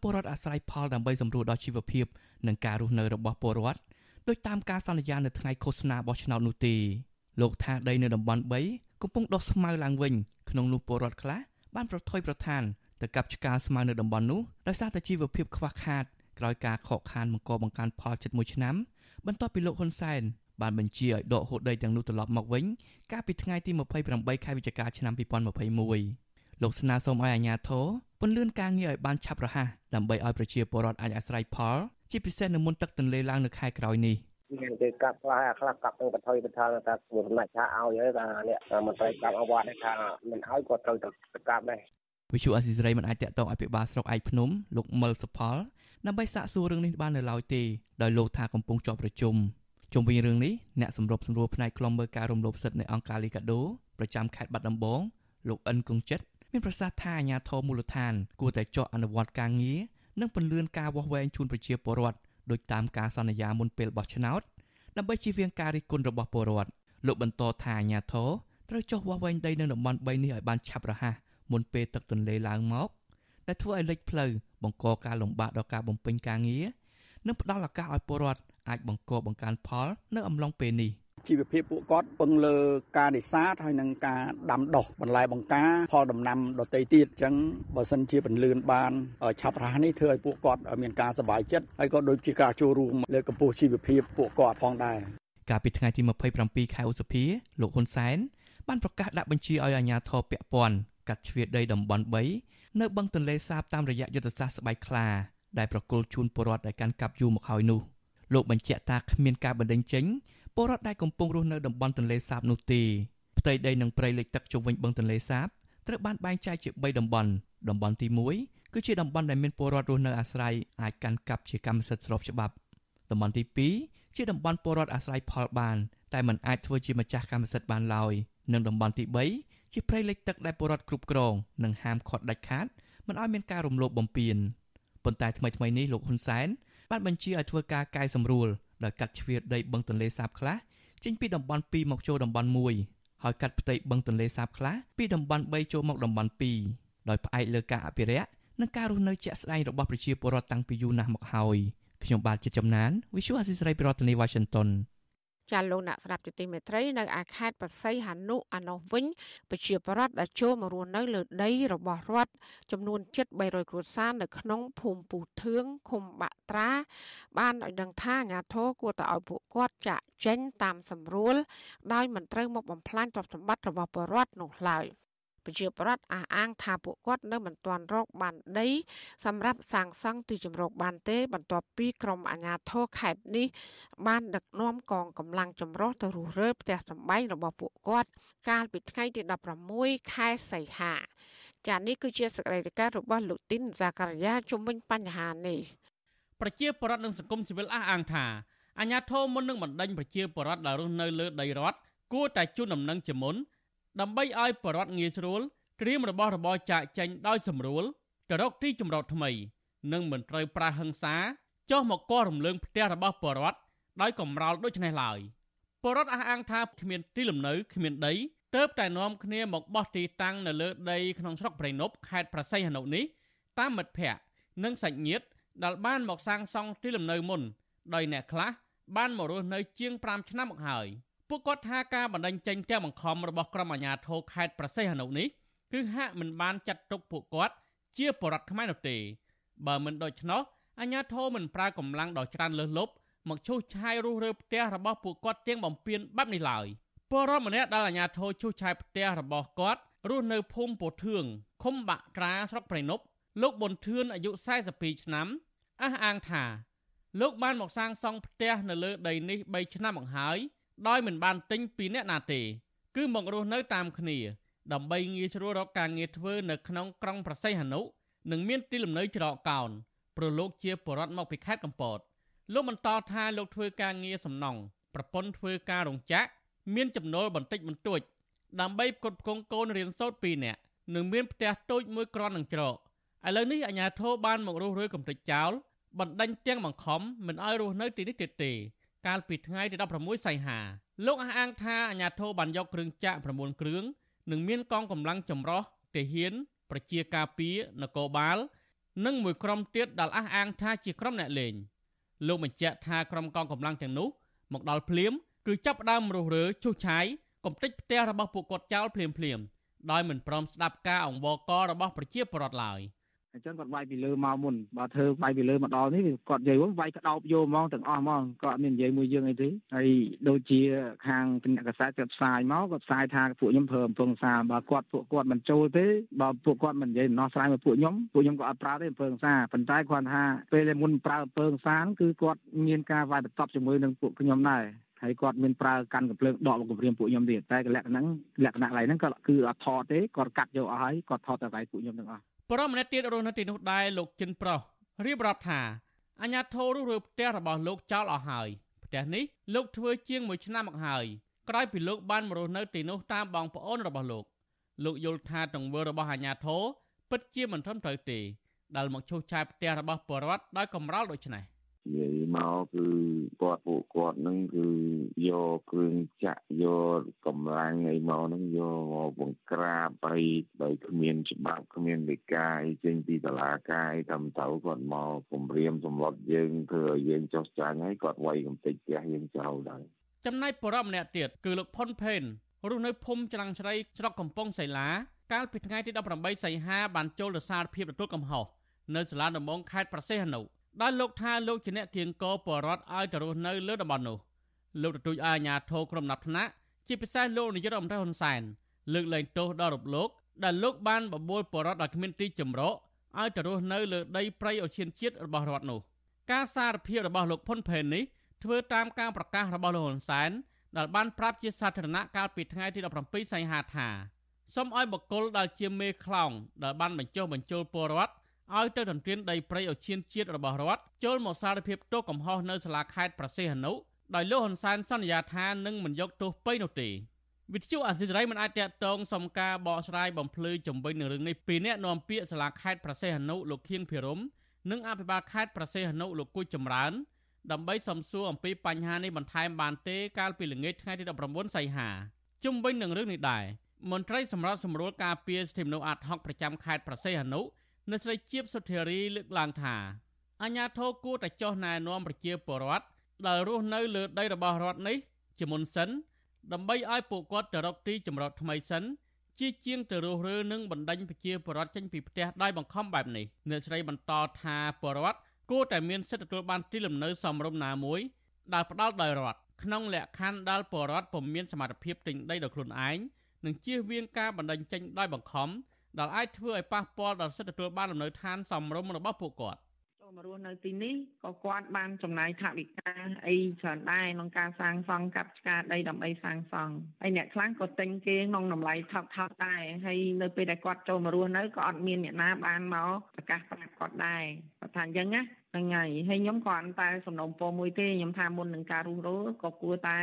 ពលរដ្ឋអាស្រ័យផលដើម្បីសម្រួលដល់ជីវភាពនិងការរស់នៅរបស់ពលរដ្ឋ ដោយតាមការសន្យានៅថ្ងៃឃោសនាបោះឆ្នោតនោះទេលោកថាដីនៅតំបន់3កំពុងដុះស្មៅឡើងវិញក្នុងនោះពលរដ្ឋខ្លះបានប្រថុយប្រឋានទៅកັບឆ្កាស្មៅនៅតំបន់នោះដោយសារតែជីវភាពខ្វះខាតក្រោយការខកខានបង្កបង្កើនផលជិត1ឆ្នាំបន្ទាប់ពីលោកហ៊ុនសែនបានបញ្ជាឲ្យដកហូតដីទាំងនោះត្រឡប់មកវិញកាលពីថ្ងៃទី28ខែវិច្ឆិកាឆ្នាំ2021លោកស្នើសុំឲ្យអាជ្ញាធរពន្យាការងារឲ្យបានឆាប់រហ័សដើម្បីឲ្យប្រជាពលរដ្ឋអាចអាស្រ័យផល ជាពិសេសនៅមុនទឹកទន្លេឡើងនៅខែក្រោយនេះមានគេកាប់ខ្លះខ្លះកាប់ទៅបន្ថយបន្ថយថាគួរសម្ដេចថាឲ្យហើយថានេះមន្ត្រីកាប់អវត្តថាមិនឲ្យក៏ត្រូវទៅកាប់ដែរវិសុអស៊ីសេរីមិនអាចតាក់ទងអភិបាលស្រុកឯកភ្នំលោកមុលសុផលដើម្បីសាកសួររឿងនេះបាននៅឡើយទេដោយលោកថាកំពុងជាប់ប្រជុំជុំវិញរឿងនេះអ្នកសម្របសម្រួលផ្នែកខ្លំមើលការរំលោភសិទ្ធិនៃអង្គការលីកាដូប្រចាំខេត្តបាត់ដំបងលោកអិនគង្ជិតមានប្រសាសន៍ថាអាញាធរមូលដ្ឋាន គួរតែចុះអនុវត្តការងារ និងពន្លឿនការវាស់វែងជូនប្រជាពលរដ្ឋដោយតាមការសន្យាមុនពេលបោះឆ្នោតដើម្បីជៀសវាងការរិះគន់របស់ពលរដ្ឋលោកបន្តថាអាញាធរត្រូវចុះវាស់វែងដីនៅតំបន់3នេះឲ្យបានឆាប់រហ័សមុនពេលទឹកទន្លេឡើងមកដែលធ្វើឲ្យលិចផ្លូវបង្កការលំបាកដល់ការបំពេញការងារនិងផ្ដល់ឱកាសឲ្យពលរដ្ឋអាចបង្កបង្កើនផលនៅអំឡុងពេលនេះ ជីវភាពពួកគាត់ពឹងលើការនេសាទហើយនិងការដាំដុះបន្លែបង្ការផលដំណាំដទៃទៀតអញ្ចឹងបើសិនជាពន្លឿនបានឆាប់រហ័សនេះធ្វើឲ្យពួកគាត់មានការសប្បាយចិត្តហើយក៏ដូចជាការចូលរួមលើកកម្ពស់ជីវភាពពួកគាត់ផងដែរកាលពីថ្ងៃទី27ខែឧសភាលោកហ៊ុនសែនបានប្រកាសដាក់បញ្ជាឲ្យអាជ្ញាធរពាក់ព័ន្ធកាត់ជ្រៀតដីតំបន់3នៅបឹងទន្លេសាបតាមរយៈយុទ្ធសាស្ត្រស្បែកខ្លាដែលប្រគល់ជូនពលរដ្ឋដែលកាន់កាប់យូរមកហើយនោះលោកបញ្ជាក់ថាគ្មានការបណ្តេញចេញ ពលរដ្ឋដែលកំពុងរស់នៅតំបន់ទន្លេសាបនោះទេផ្ទៃដីនិងព្រៃលិចទឹកជុំវិញបឹងទន្លេសាបត្រូវបានបែងចែកជា3តំបន់តំបន់ទី1គឺជាតំបន់ដែលមានពលរដ្ឋរស់នៅអាស្រ័យអាចកាន់កាប់ជាកម្មសិទ្ធិស្របច្បាប់តំបន់ទី2ជាតំបន់ពលរដ្ឋអាស្រ័យផលបានតែមិនអាចធ្វើជាម្ចាស់កម្មសិទ្ធិបានឡើយនិងតំបន់ទី3ជាព្រៃលិចទឹកដែលពលរដ្ឋគ្រប់គ្រងនិងហាមឃាត់ដាច់ខាតមិនឲ្យមានការរំលោភបំពានប៉ុន្តែថ្មីថ្មីនេះលោកហ៊ុនសែនបានបញ្ជាឲ្យធ្វើការកែសម្រួល ដោយកាត់ជ្រៀតដីបឹងទន្លេសាបខ្លះចេញពីតំបន់2មកចូលតំបន់1ហើយកាត់ផ្ទៃបឹងទន្លេសាបខ្លះពីតំបន់3ចូលមកតំបន់2ដោយផ្អែកលើការអភិរក្សនិងការរស់នៅជាក់ស្ដែងរបស់ប្រជាពលរដ្ឋតាំងពីយូរណាស់មកហើយខ្ញុំបាទជាចំណាន Visual Assisray ពីរដ្ឋធានី Washington ចាលោកអ្នកស្ដាប់ទីមេត្រីនៅឯខេត្តបរសៃហនុអានោះវិញប្រជាពលរដ្ឋដែលចូលមករស់នៅលើដីរបស់រដ្ឋចំនួនជិត300គ្រួសារនៅក្នុងភូមិពូធឿងឃុំបាក់ត្រា បានឲ្យដឹងថាអាជ្ញាធរគួរតែឲ្យពួកគាត់ចាក់ចេញតាមសម្រួលដោយមិនត្រូវមកបំផ្លាញទ្រព្យសម្បត្តិរបស់ពលរដ្ឋនោះឡើយ។ ប្រជាប្រដ្ឋអះអាងថាពួកគាត់នៅមិនទាន់រកបានដីសម្រាប់សាងសង់ទីជម្រកបានទេ បន្ទាប់ពីក្រុមអាជ្ញាធរខេត្តនេះ បានដឹកនាំកងកម្លាំងចម្រុះទៅរុះរើផ្ទះសម្បែងរបស់ពួកគាត់ កាលពីថ្ងៃទី16ខែសីហាចានេះគឺជាសកម្មភាពរបស់លោកទីនសាការីយ៉ាជំវិញបញ្ហានេះប្រជាពលរដ្ឋនិងសង្គមស៊ីវិលអះអាងថាអាញាធមមុននឹងបណ្ដេញប្រជាពលរដ្ឋដែលរស់នៅលើដីរដ្ឋគួរតែជូនដំណឹងជាមុន ដើម្បីឲ្យបរដ្ឋងាយស្រួលត្រៀមរបស់របរចាកចេញដោយសម្រួលទៅរកទីជម្រកថ្មី និងមិនត្រូវប្រើហិង្សាចុះមកគាស់រំលើងផ្ទះរបស់បរដ្ឋដោយកំរោលដូចនេះឡើយបរដ្ឋអះអាងថាគ្មានទីលំនៅគ្មានដីទៅតែនាំគ្នាមកបោះទីតាំងនៅលើដីក្នុងស្រុកព្រៃនប់ខេត្តប្រស័យហនុនេះតាមមិត្តភ័ក្តិនិងសាច់ញាតិដែលបានមកសាងសង់ទីលំនៅមុនដោយអ្នកខ្លះបានមករស់នៅជាង5ឆ្នាំមកហើយ។ ពួកគាត់ថាការបណ្ដឹងចេញទាំងបង្ខំរបស់ក្រុមអាជ្ញាធរខេត្តប្រសេះអនុនេះគឺហាក់មិនបានចាត់ទុកពួកគាត់ជាបរិវត្តខ្មែរនោះទេ បើមិនដូច្នោះអាជ្ញាធរមិនប្រើកម្លាំងដ៏ច្រើនលើសលប់មកឈូសឆាយរុះរើផ្ទះរបស់ពួកគាត់ទាំងបំពេញបែបនេះឡើយពលរដ្ឋម្នាក់ដែលអាជ្ញាធរឈូសឆាយផ្ទះរបស់គាត់រស់នៅភូមិពោធឿងឃុំបាក់ក្រាស្រុកព្រៃនប់លោកប៊ុនធឿនអាយុ42ឆ្នាំអះអាងថា លោកបានមកសាងសង់ផ្ទះនៅលើដីនេះ3ឆ្នាំមកហើយ ដោយមិនបានទិញពីអ្នកណាទេ គឺមករស់នៅតាមគ្នា ដើម្បីងាយស្រួលរកការងារធ្វើនៅក្នុងក្រុងប្រស័យហនុនិងមានទីលំនៅច្រកកោនព្រោះលោកជាបរិវត្តមកពីខេត្តកំពតលោកបន្តថាលោកធ្វើការងារសំណង់ប្រពន្ធធ្វើការរោងចក្រមានចំណូលបន្តិចបន្តួច ដើម្បីផ្គត់ផ្គង់កូនរៀនសូត្រ2នាក់និងមានផ្ទះតូចមួយគ្រាន់នឹងច្រកឥឡូវនេះអាជ្ញាធរបានមករស់រើកំទេចចោលបណ្ដេញទាំងបង្ខំមិនឲ្យរស់នៅទីនេះទៀតទេ កាលពីថ្ងៃទី16សីហាលោកអះអាងថាអាញាធរបានយកគ្រឿងចាក់9គ្រឿងនិងមានកងកម្លាំងចម្រុះទាហាន ប្រជាការពារនគរបាល និងមួយក្រុមទៀតដែលអះអាងថាជាក្រុមអ្នកលេងលោកបញ្ជាក់ថាក្រុមកងកម្លាំងទាំងនោះមកដល់ភ្លាម គឺចាប់ផ្ដើមរុះរើឈូសឆាយកំទេចផ្ទះរបស់ពួកគាត់ចោលភ្លាមភ្លាមដោយមិនព្រមស្ដាប់ការអង្វរកររបស់ប្រជាពលរដ្ឋឡើយ។ អញ្ចឹងគាត់វាយពីលើមកមុនបើធ្វើវាយពីលើមកដល់នេះគាត់និយាយវិញវាយក្តោបយកហ្មងទាំងអស់ហ្មងគាត់អត់មាននិយាយមួយយើងអីទេហើយដូចជាខាងអ្នកកសែតគាត់ផ្សាយមកគាត់ផ្សាយថាពួកខ្ញុំប្រើអំពើសាបើគាត់ពួកគាត់មិនចូលទេបើពួកគាត់មិននិយាយដំណោះស្រាយមកពួកខ្ញុំពួកខ្ញុំក៏អត់ប្រើទេអំពើសាប៉ុន្តែគាត់ថាពេលដែលមុនប្រើអំពើសាគឺគាត់មានការវាយបន្ទប់ជាមួយនឹងពួកខ្ញុំដែរហើយគាត់មានប្រើកាន់កំភ្លើងដកមកគម្រាមពួកខ្ញុំទៀតតែលក្ខណៈហ្នឹងលក្ខណៈកន្លែងហ្នឹងក៏គឺអត់ថតទេគាត់កាត់យកអស់ហើយគាត់ថតតែវាយពួកខ្ញុំទាំងអស់ បរិមម្នាក់ទៀតរស់នៅទីនោះដែរលោកចិនប្រុសរៀបរាប់ថាអញ្ញាធររើផ្ទះរបស់លោកចោលអស់ហើយផ្ទះនេះលោកធ្វើជាង1ឆ្នាំមកហើយក្រោយពីលោកបានមករស់នៅទីនោះតាមបងប្អូនរបស់លោកលោកយល់ថាទង្វើរបស់អាញាធរពិតជាមិនត្រឹមត្រូវទេដែលមកឈូសឆាយផ្ទះរបស់បរដ្ឋដោយកំរោលដូចនេះ។ និយាយមកគឺគាត់ពួកគាត់នឹងគឺយកគ្រឿងចាក់យកកម្លាំងអីមកនឹងយកមកបង្ក្រាបអីដោយគ្មានច្បាប់គ្មានលេខាអីចេញពីតុលាការតាមទៅគាត់មកគម្រាមសម្លុតយើងធ្វើឲ្យយើងចុះចាញ់ហើយគាត់វាយកំទេចផ្ទះយើងចោលដែរចំណែកបរិបម្នាក់ទៀតគឺលោកផុនផេនរស់នៅភូមិច្រាំងជ្រៃស្រុកកំពង់សីឡាកាលពីថ្ងៃទី18សីហាបានចូលទៅសារភាពទទួលកំហុសនៅសាលាដំបងខេត្តប្រសេះអនុ ដោយលោកថាលោកជាអ្នកគៀងកបរដ្ឋឲ្យទៅរស់នៅលើតំបន់នោះលោកទទូចឲ្យអាជ្ញាធរក្រុមណាត់ថ្នាក់ជាពិសេសលោកនាយករដ្ឋមន្ត្រីហ៊ុនសែនលើកលែងទោសដល់រូបលោកដែលលោកបានបបួលបរដ្ឋដល់គ្មានទីចម្រោកឲ្យទៅរស់នៅលើដីព្រៃអូសៀនជាតិរបស់រដ្ឋនោះការសារភាពរបស់លោកផុនផេននេះធ្វើតាមការប្រកាសរបស់លោកហ៊ុនសែនដែលបានប្រាប់ជាសាធារណៈកាលពីថ្ងៃទី17សីហាថាសូមឲ្យបកគលដែលជាមេខ្លោងដែលបានបញ្ចុះបញ្ចូលពលរដ្ឋ ឲ្យទៅទន្ទ្រានដីព្រៃឲ្យឈានជាតិរបស់រដ្ឋចូលមកសារភាពទោសកំហុសនៅសាលាខេត្តប្រសេះអនុដោយលោកហ៊ុនសែនសន្យាថានឹងមិនយកទោសពេញនោះទេវិទ្យុអាស៊ីសេរីមិនអាចតតងសំការបកស្រាយបំភ្លឺជំវិញនឹងរឿងនេះពីអ្នកនាំពាក្យសាលាខេត្តប្រសេះអនុលោកខៀងភិរមនិងអភិបាលខេត្តប្រសេះអនុលោកគូចចម្រើនដើម្បីសំសួរអំពីបញ្ហានេះបន្ថែមបានទេកាលពីល្ងាចថ្ងៃទី19សីហាជុំវិញនឹងរឿងនេះដែរមន្ត្រីសម្រាប់សម្រួលការពារសិទ្ធិមនុស្សអាត់ហុកប្រចាំខេត្តប្រសេះអនុ អ្នកស្រីជាបសុធារីលើកឡើងថាអាញាធរគួរតែចោះណែនាំប្រជាពលរដ្ឋដែលរស់នៅលើដីរបស់រដ្ឋនេះជាមុនសិន ដើម្បីឲ្យពួកគាត់ទៅរកទីចម្រោតថ្មីសិនជាជាងទៅរស់រើនឹងបណ្ដាញប្រជាពលរដ្ឋចេញពីផ្ទះដោយបង្ខំបែបនេះអ្នកស្រីបន្តថាពលរដ្ឋគួរតែមានសិទ្ធិទទួលបានទីលំនៅសមរម្យណាមួយដែលផ្ដល់ដោយរដ្ឋក្នុងលក្ខខណ្ឌដែលពលរដ្ឋពុំមានសមត្ថភាពទិញដីដោយខ្លួនឯងនិងជៀសវាងការបណ្ដាញចេញដោយបង្ខំ ដែលអាចធ្វើឲ្យប៉ះពាល់ដល់សិទ្ធិទទួលបានលំនៅឋានសមរម្យរបស់ពួកគាត់ចូលមករស់នៅទីនេះក៏គាត់បានចំណាយថវិកាអីច្រើនដែរក្នុងការសាងសង់កាប់ឆ្ការដីដើម្បីសាងសង់ហើយអ្នកខ្លះក៏ទិញគេក្នុងតម្លៃថោកថោកដែរហើយនៅពេលដែលគាត់ចូលមករស់នៅក៏អត់មានអ្នកណាបានមកប្រកាសប្រាប់គាត់ដែរគាត់ថាអញ្ចឹងណាហ្នឹងហើយហើយខ្ញុំក៏អត់តែសំណូមពរមួយទេខ្ញុំថាមុននឹងការរុះរើក៏គួរតែ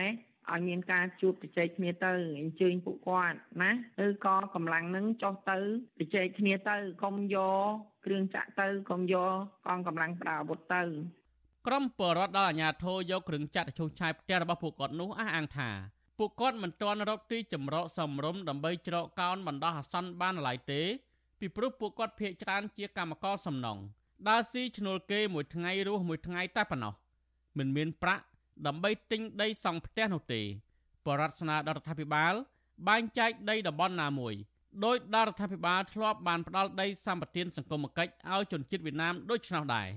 ឲ្យមានការជួបជជែកគ្នាទៅអញ្ជើញពួកគាត់ណាឬក៏កម្លាំងនឹងចុះទៅជជែកគ្នាទៅកុំយកគ្រឿងចាក់ទៅកុំយកកងកម្លាំងប្រើអាវុធទៅក្រុមបរដ្ឋដល់អាជ្ញាធរយកគ្រឿងចាក់ទៅឈូសឆាយផ្ទះរបស់ពួកគាត់នោះអះអាងថាពួកគាត់មិនទាន់រកទីចម្រោកសមរម្យដើម្បីច្រកកោនបណ្ដោះអាសន្នបានឡើយទេពីព្រោះពួកគាត់ភ័យច្រើនជាកម្មករសំណងដើរស៊ីឈ្នួលគេមួយថ្ងៃរស់មួយថ្ងៃតែប៉ុណ្ណោះមិនមានប្រាក់ ដើម្បីទិញដីសង់ផ្ទះនោះទេបរដ្ឋស្នើដល់រដ្ឋាភិបាល បែងចែកដីតំបន់ណាមួយដោយដល់រដ្ឋាភិបាលធ្លាប់បានផ្ដល់ដីសម្បត្តិសង្គមគិច្ចឲ្យជនជាតិវៀតណាមដូចឆ្នោះដែរ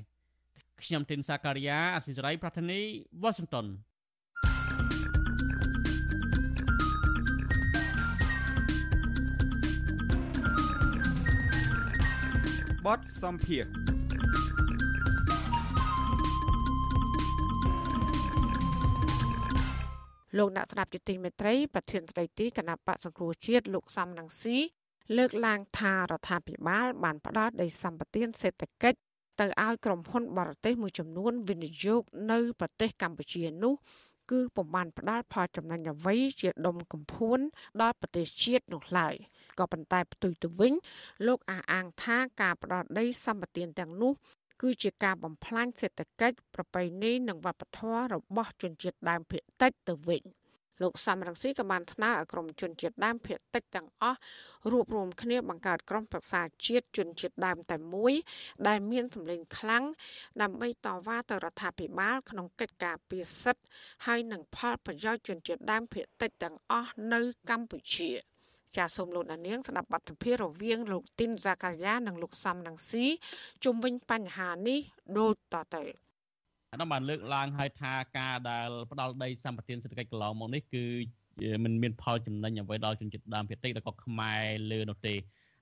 ខ្ញុំទីនសាការីយ៉ាអសិរ័យប្រធានីវ៉ាស៊ីនតោនបតសំភារ លោកអ្នកស្ដាប់ជាទីមេត្រីប្រធានស្ដីទីគណៈបកសង្គ្រោះជាតិលោកសំនឹងស៊ីលើកឡើងថារដ្ឋាភិបាលបានផ្ដល់ដីសម្បត្តិសេដ្ឋកិច្ចទៅឲ្យក្រុមហ៊ុនបរទេសមួយចំនួនវិនិយោគនៅប្រទេសកម្ពុជានោះគឺពុំបានផ្ដល់ផលចំណេញអ្វីជាដុំកំភួនដល់ប្រទេសជាតិនោះឡើយក៏ប៉ុន្តែផ្ទុយទៅវិញ លោកអះអាងថាការផ្ដល់ដីសម្បត្តិទាំងនោះ គឺជាការបំផ្លាញសេដ្ឋកិច្ចប្រពៃណីនិងវប្បធម៌របស់ជនជាតិដើមភាគតិចទៅវិញ។លោកសំរងស៊ីក៏បានថ្នើឲ្យក្រមជនជាតិដើមភាគតិចទាំងអស់រួបរวมគ្នាបង្កើតក្រុមប្រឹក្សាជាតិជនជាតិដើមតែមួយ ដែលមានសម្លេងខ្លាំងដើម្បីតវ៉ាទៅរដ្ឋាភិបាល ក្នុងកិច្ចការពារសិទ្ធិហើយនិងផលប្រយោជន៍ជនជាតិដើមភាគតិចទាំងអស់នៅកម្ពុជា ចាសសូមលោកដានៀងស្ដាប់បទសម្ភាសន៍រវាងលោកទីនហ្សាការីយ៉ានិងលោកសំនឹងស៊ីជុំវិញបញ្ហានេះដូចតទៅអានោះបានលើកឡើងហើយថាការដែលផ្ដាល់ដីសម្បត្តិសេដ្ឋកិច្ចកន្លងមកនេះគឺมันមានផលចំណេញអ្វីដល់ជនជាតិដើមភាគតិចឬក៏ខ្មែរលើនោះទេ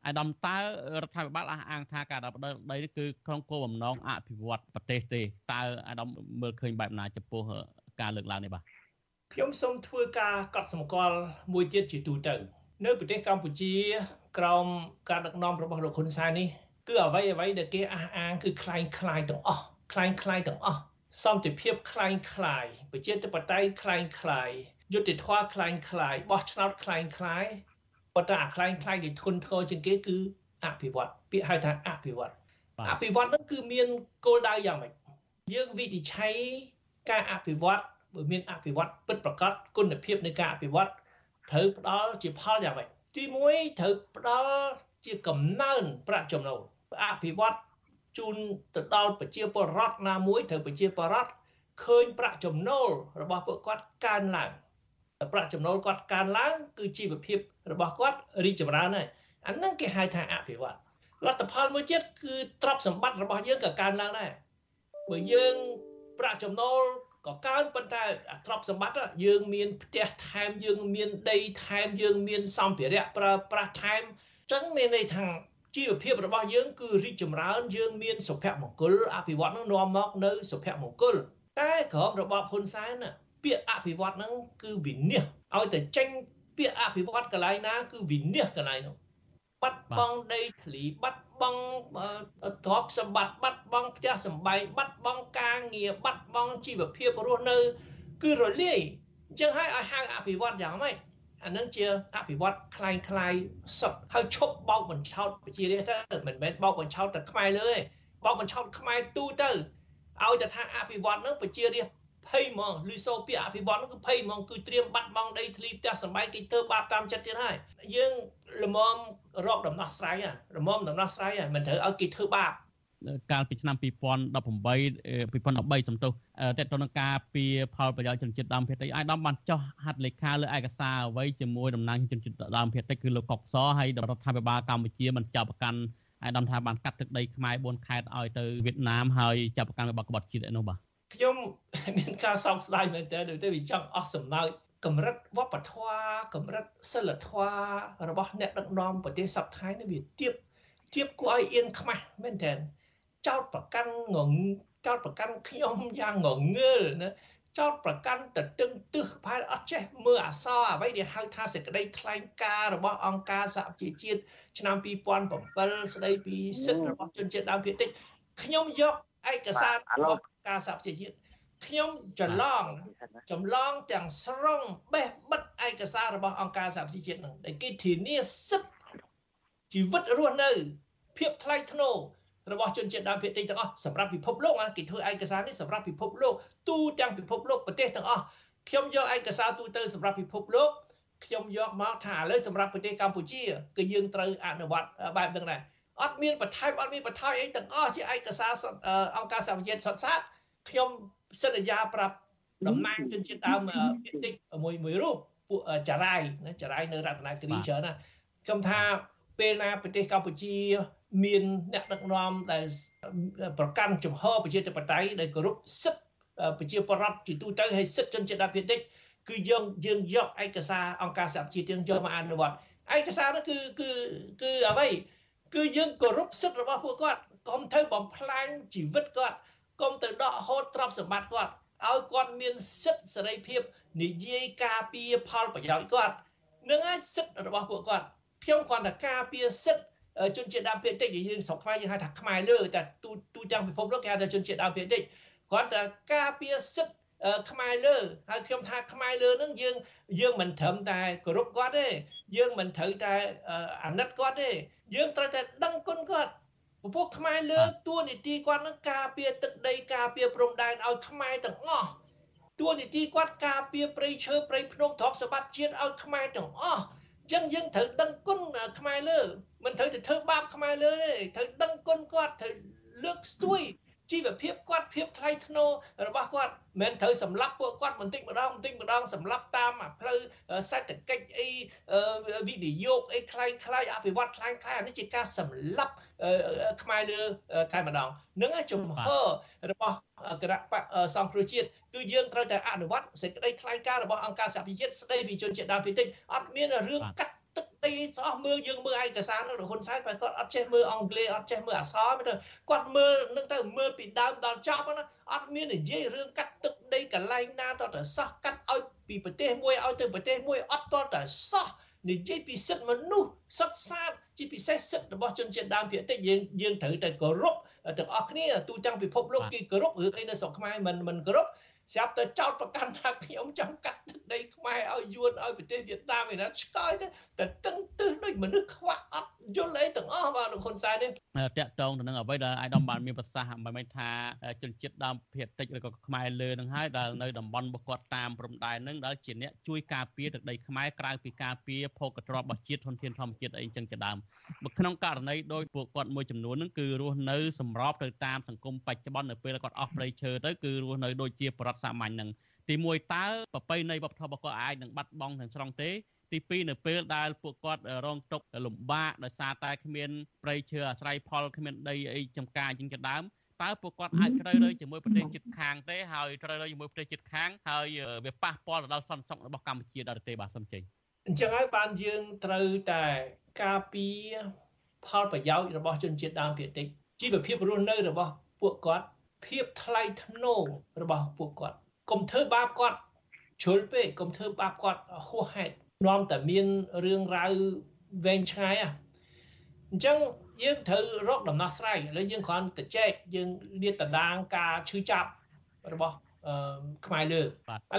អាដាមតើរដ្ឋាភិបាលអះអាងថាការដាល់ផ្ដាល់ដីនេះគឺក្នុងគោលបំណងអភិវឌ្ឍប្រទេសទេតើអាដាមមើលឃើញបែបណាចំពោះការលើកឡើងនេះបាទខ្ញុំសូមធ្វើការកត់សម្គាល់មួយទៀតជាទូទៅ នៅប្រទេសកម្ពុជា ក្រោមការដឹកនាំរបស់លោកហ៊ុនសែននេះគឺអ្វីអ្វីដែលគេអះអាងគឺคล้ายคล้ายទាំងអស់คล้ายคล้ายទាំងអស់សន្តិភាពคล้ายคล้ายប្រជាធិបតេយ្យคล้ายคล้ายយុត្តិធម៌คล้ายคล้ายបោះឆ្នោតคล้ายคล้ายប៉ុន្តែអាคล้ายคล้ายដែលធន់ធ្ងរជាងគេគឺអភិវឌ្ឍពាក្យហៅថាអភិវឌ្ឍអភិវឌ្ឍហ្នឹងគឺមានគោលដៅយ៉ាងម៉េចយើងវិនិច្ឆ័យការអភិវឌ្ឍបើមានអភិវឌ្ឍពិតប្រាកដគុណភាពនៃការអភិវឌ្ឍ ត្រូវផ្ដល់ជាផលយ៉ាងម៉េចទី1ត្រូវផ្ដល់ជាកំណើនប្រាក់ចំណូលអភិវឌ្ឍជូនទៅដល់ប្រជាពលរដ្ឋណាមួយត្រូវប្រជាពលរដ្ឋឃើញប្រាក់ចំណូលរបស់ពួកគាត់កើនឡើងប្រាក់ចំណូលគាត់កើនឡើង គឺជីវភាពរបស់គាត់រីកចម្រើនហើយអាហ្នឹងគេហៅថាអភិវឌ្ឍលទ្ធផលមួយទៀតគឺទ្រព្យសម្បត្តិរបស់យើងក៏កើនឡើងដែរបើយើងប្រាក់ចំណូល ក៏កើនប៉ុន្តែទ្រព្យសម្បត្តិយើងមានផ្ទះថែមយើងមានដីថែមយើងមានសម្ភារៈប្រើប្រាស់ថែមអញ្ចឹងមានន័យថាជីវភាពរបស់យើងគឺរីកចម្រើនយើងមានសុភមង្គលអភិវឌ្ឍនឹងនាំមកនៅសុភមង្គលតែក្រមរបបហ៊ុនសែនពាក្យអភិវឌ្ឍហ្នឹងគឺវិនិច្ឆ័យឲ្យតែចេញពាក្យអភិវឌ្ឍកន្លែងណាគឺវិនិច្ឆ័យកន្លែងនោះបាត់បង់ដីធ្លីបាត់ បង់ទ្រព្យសម្បត្តិបាត់បង់ផ្ទះសម្បែងបាត់បង់ការងារបាត់បង់ជីវភាពរស់នៅ គឺរលាយអញ្ចឹងហើយឲ្យហៅអភិវឌ្ឍយ៉ាងម៉េចអានឹងជាអភិវឌ្ឍคล้ายคล้ายសុទ្ធហើយឈប់បោកបញ្ឆោតប្រជារាស្ត្រទៅមិនមែនបោកបញ្ឆោតតែខ្មែរលើទេបោកបញ្ឆោតខ្មែរទូទៅឲ្យតែថាអភិវឌ្ឍនឹងប្រជារាស្ត្រភ័យហ្មងលឺសូពាក្យអភិវឌ្ឍនឹងគឺភ័យហ្មងគឺត្រៀមបាត់បង់ដីធ្លីផ្ទះសម្បែងគេធ្វើបាបតាមចិត្តទៀតហើយយើង ល្មមរកដំណោះស្រាយល្មមដំណោះស្រាយមិនត្រូវឲ្យគេធ្វើបាបកាលពីឆ្នាំ2018 2013សំទោសតេតតនការពីផលប្រយោជន៍ជនជាតិដើមភាគតិចអាយដាមបានចោះហត្ថលេខាលើឯកសារអ្វីជាមួយតំណាងជនជាតិដើមភាគតិចគឺលោកកុកសហើយរដ្ឋាភិបាលកម្ពុជាមិនចាប់ប្រកាន់អាយដាមថាបានកាត់ទឹកដីខ្មែរ4ខេត្តឲ្យទៅវៀតណាមហើយចាប់ប្រកាន់របស់ក្បត់ជាតិឯនោះបាទខ្ញុំមានការសោកស្ដាយមែនទែនដូចទៅវាចង់អស់សំណើច កម្រិតវប្បធម៌កម្រិតសិលធម៌របស់អ្នកដឹកនាំប្រទេសសពថ្ងៃនេះវាទៀបទៀបគួរឲ្យអៀនខ្មាស់មែនទែនចោតប្រកាន់ងងចោតប្រកាន់ខ្ញុំយ៉ាងងងើលណាចោតប្រកាន់ទៅទឹងទឹះផែអត់ចេះមើលអសរអ្វីដែលហៅថាសេចក្តីថ្លែងការណ៍របស់អង្គការសហប្រជាជាតិឆ្នាំ2007ស្តីពីសិទ្ធិរបស់ជនជាតិដើមភាគតិចខ្ញុំយកឯកសាររបស់ការសហប្រជាជាតិ ខ្ញុំច្រឡងចម្លងទាំងស្រុងបេះបិទឯកសាររបស់អង្គការសហប្រជាជាតិនឹងដែលគេធានាសិទ្ធិជីវិតរស់នៅភាពថ្លៃថ្នូររបស់ជនជាតិដើមភាគតិចទាំងអស់សម្រាប់ពិភពលោកគេធ្វើឯកសារនេះសម្រាប់ពិភពលោកទូទាំងពិភពលោកប្រទេសទាំងអស់ខ្ញុំយកឯកសារទូទៅសម្រាប់ពិភពលោកខ្ញុំយកមកថាឥឡូវសម្រាប់ប្រទេសកម្ពុជាគឺយើងត្រូវអនុវត្តបែបហ្នឹងដែរអត់មានបន្ថែមអត់មានបន្ថយអីទាំងអស់ជាឯកសារអង្គការសហប្រជាជាតិសុទ្ធសាធខ្ញុំ សន្យាប្រាប់តំណាងជនជាតិដើមភាគតិចមួយមួយរូបពួកចារាយចារាយនៅរតនគិរីច្រើនណាខ្ញុំថាពេលណាប្រទេសកម្ពុជា មានអ្នកដឹកនាំដែលប្រកាន់ជំហរប្រជាធិបតេយ្យដែលគោរពសិទ្ធិប្រជាពលរដ្ឋជាទូទៅហើយសិទ្ធិជនជាតិដើមភាគតិចគឺយើងយើងយកឯកសារអង្គការសហជីវជាតិយកមកអនុវត្តឯកសារនោះគឺគឺគឺអ្វីគឺយើងគោរពសិទ្ធិរបស់ពួកគាត់កុំទៅបំផ្លាញជីវិតគាត់ កុំទៅដកហូតទ្រព្យសម្បត្តិគាត់ឲ្យគាត់មានសិទ្ធិសេរីភាពនិយាយការពារផលប្រយោជន៍គាត់នឹងហើយសិទ្ធិរបស់ពួកគាត់ខ្ញុំគ្រាន់តែការពារសិទ្ធិជនជាតិដើមភាគតិចយើងស្រុកខ្មែរយើងហៅថាខ្មែរលើតែទូទូទាំងពិភពលោកគេហៅថាជនជាតិដើមភាគតិចគាត់តែការពារសិទ្ធិខ្មែរលើហើយខ្ញុំថាខ្មែរលើនឹងយើងយើងមិនត្រឹមតែគោរពគាត់ទេយើងមិនត្រូវតែអាណិតគាត់ទេយើងត្រូវតែដឹងគុណគាត់ ពពួកខ្មែរលើតួនាទីគាត់នឹងការពារទឹកដីការពារព្រំដែនឲ្យខ្មែរទាំងអស់តួនាទីគាត់ការពារព្រៃឈើព្រៃភ្នំទ្រព្យសម្បត្តិជាតិឲ្យខ្មែរទាំងអស់ចឹងយើងត្រូវដឹងគុណខ្មែរលើមិនត្រូវទៅធ្វើបាបខ្មែរលើទេត្រូវដឹងគុណគាត់ត្រូវលើកស្ទួយ ជីវភាពគាត់ភាពថ្លៃថ្នូររបស់គាត់មិនត្រូវសម្លាប់ពួកគាត់បន្តិចម្ដងបន្តិចម្ដងសម្លាប់តាមផ្លូវសេដ្ឋកិច្ចអីវិនិយោគអីខ្លាំងខ្លាយអភិវឌ្ឍខ្លាំងខ្លាយអានេះជាការសម្លាប់ខ្មែរលើតែម្ដងនឹងចំហរបស់គណៈបកសង្គ្រោះជាតិគឺយើងត្រូវតែអនុវត្តសេចក្តីថ្លែងការណ៍របស់អង្គការសហប្រជាជាតិស្តីពីជនជាតិដើមភាគតិចអត់មានរឿងកាត់ ទឹកដីស្អស់មើលយើងមើលឯកសារនោះលោកហ៊ុនសែនបើគាត់អត់ចេះមើលអង់គ្លេសអត់ចេះមើលអក្សរទៅគាត់មើលនឹងទៅមើលពីដើមដល់ចប់ណាអត់មាននិយាយរឿងកាត់ទឹកដីកន្លែងណាតទៅសោះកាត់ឲ្យពីប្រទេសមួយឲ្យទៅប្រទេសមួយអត់តតែសោះនិយាយពីសិទ្ធិមនុស្សសិទ្ធិសាស្ត្រជាពិសេសសិទ្ធិរបស់ជនជាតិដើមភាគតិចយើងយើងត្រូវតែគោរពទាំងអស់គ្នាទូទាំងពិភពលោកគេគោរពរឿងអីនៅស្រុកខ្មែរមិនមិនគោរព ស្រាប់តែចោតប្រកាន់ថាខ្ញុំចង់កាត់ទឹកដីខ្មែរឲ្យយួនឲ្យប្រទេសវៀតណាមឯណាឆ្កយទៅតែតឹងទឹះដូចមនុស្សខ្វាក់អត់យល់អីទាំងអស់បាទលោកហ៊ុនសែននេះតាក់តងទៅនឹងអ្វីដែលអាយដាមបានមានប្រសាសន៍មិនមែនថាជនជាតិដើមភាគតិចឬក៏ខ្មែរលើនឹងហើយដែលនៅតំបន់របស់គាត់តាមព្រំដែននឹងដែលជាអ្នកជួយការពារទឹកដីខ្មែរក្រៅពីការពារភោគទ្រព្យរបស់ជាតិធនធានធម្មជាតិអីចឹងជាដើមក្នុងករណីដោយពួកគាត់មួយចំនួននឹងគឺរស់នៅសម្របទៅតាមសង្គមបច្ចុប្បន្ននៅពេលគាត់អស់ព្រៃឈើទៅគឺរស់នៅដូចជាបរដ្ឋសាមញ្ញនឹងទី1តើប្រពៃណីវប្បធម៌របស់គាត់អាចនឹងបាត់បង់ទាំងស្រុងទេទី2នៅពេលដែលពួកគាត់រងទុក្ខលំបាកដោយសារតែគ្មានប្រៃឈើអាស្រ័យផលគ្មានដីអីចំការជាងជាដើមតើពួកគាត់អាចត្រូវរើជាមួយប្រទេសជិតខាងទេហើយត្រូវរើជាមួយប្រទេសជិតខាងហើយវាប៉ះពាល់ទៅដល់សន្តិសុខរបស់កម្ពុជាដល់ទេបាទសូមចេញអញ្ចឹងហើយបានយើងត្រូវតែការពារផលប្រយោជន៍របស់ជនជាតិដើមភាគតិចជីវភាពរស់នៅរបស់ពួកគាត់ ភាពថ្លៃថ្នូររបស់ពួកគាត់កុំធ្វើបាបគាត់ជ្រុលពេកកុំធ្វើបាបគាត់ហួសហេតុនាំតែមានរឿងរ៉ាវវែងឆ្ងាយអញ្ចឹងយើងត្រូវរកដំណោះស្រាយឥឡូវយើងគ្រាន់តែចែកយើងលាតតដាងការឈឺចាប់របស់ខ្មែរលើឥ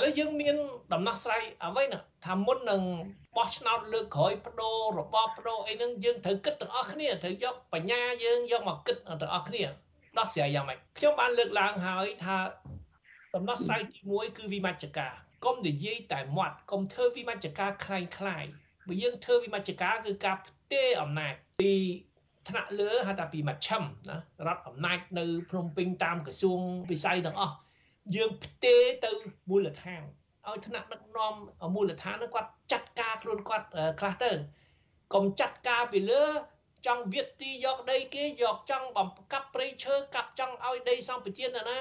ឡូវយើងមានដំណោះស្រាយអ្វីណាថាមុននឹងបោះឆ្នោតលើកក្រោយបដូររបបបដូរអីហ្នឹងយើងត្រូវគិតទាំងអស់គ្នាត្រូវយកបញ្ញាយើងយកមកគិតទាំងអស់គ្នា ដោះស្រាយយ៉ាងម៉េចខ្ញុំបានលើកឡើងហើយថាដំណោះស្រាយទី1គឺវិមជ្ឈការកុំនិយាយតែមាត់កុំធ្វើវិមជ្ឈការคล้ายคล้ายបើយើងធ្វើវិមជ្ឈការគឺការផ្ទេរអំណាចពីថ្នាក់លើហៅថាពីមជ្ឈិមណារដ្ឋអំណាចនៅភ្នំពេញតាមក្រសួងវិស័យទាំងអស់យើងផ្ទេរទៅមូលដ្ឋានឲ្យថ្នាក់ដឹកនាំមូលដ្ឋាននោះគាត់ចាត់ការខ្លួនគាត់ខ្លះទៅកុំចាត់ការពីលើ ចង់វាទីយកដីគេយកចង់បំកាប់ព្រៃឈើកាប់ចង់ឲ្យដីសម្បត្តិណាណា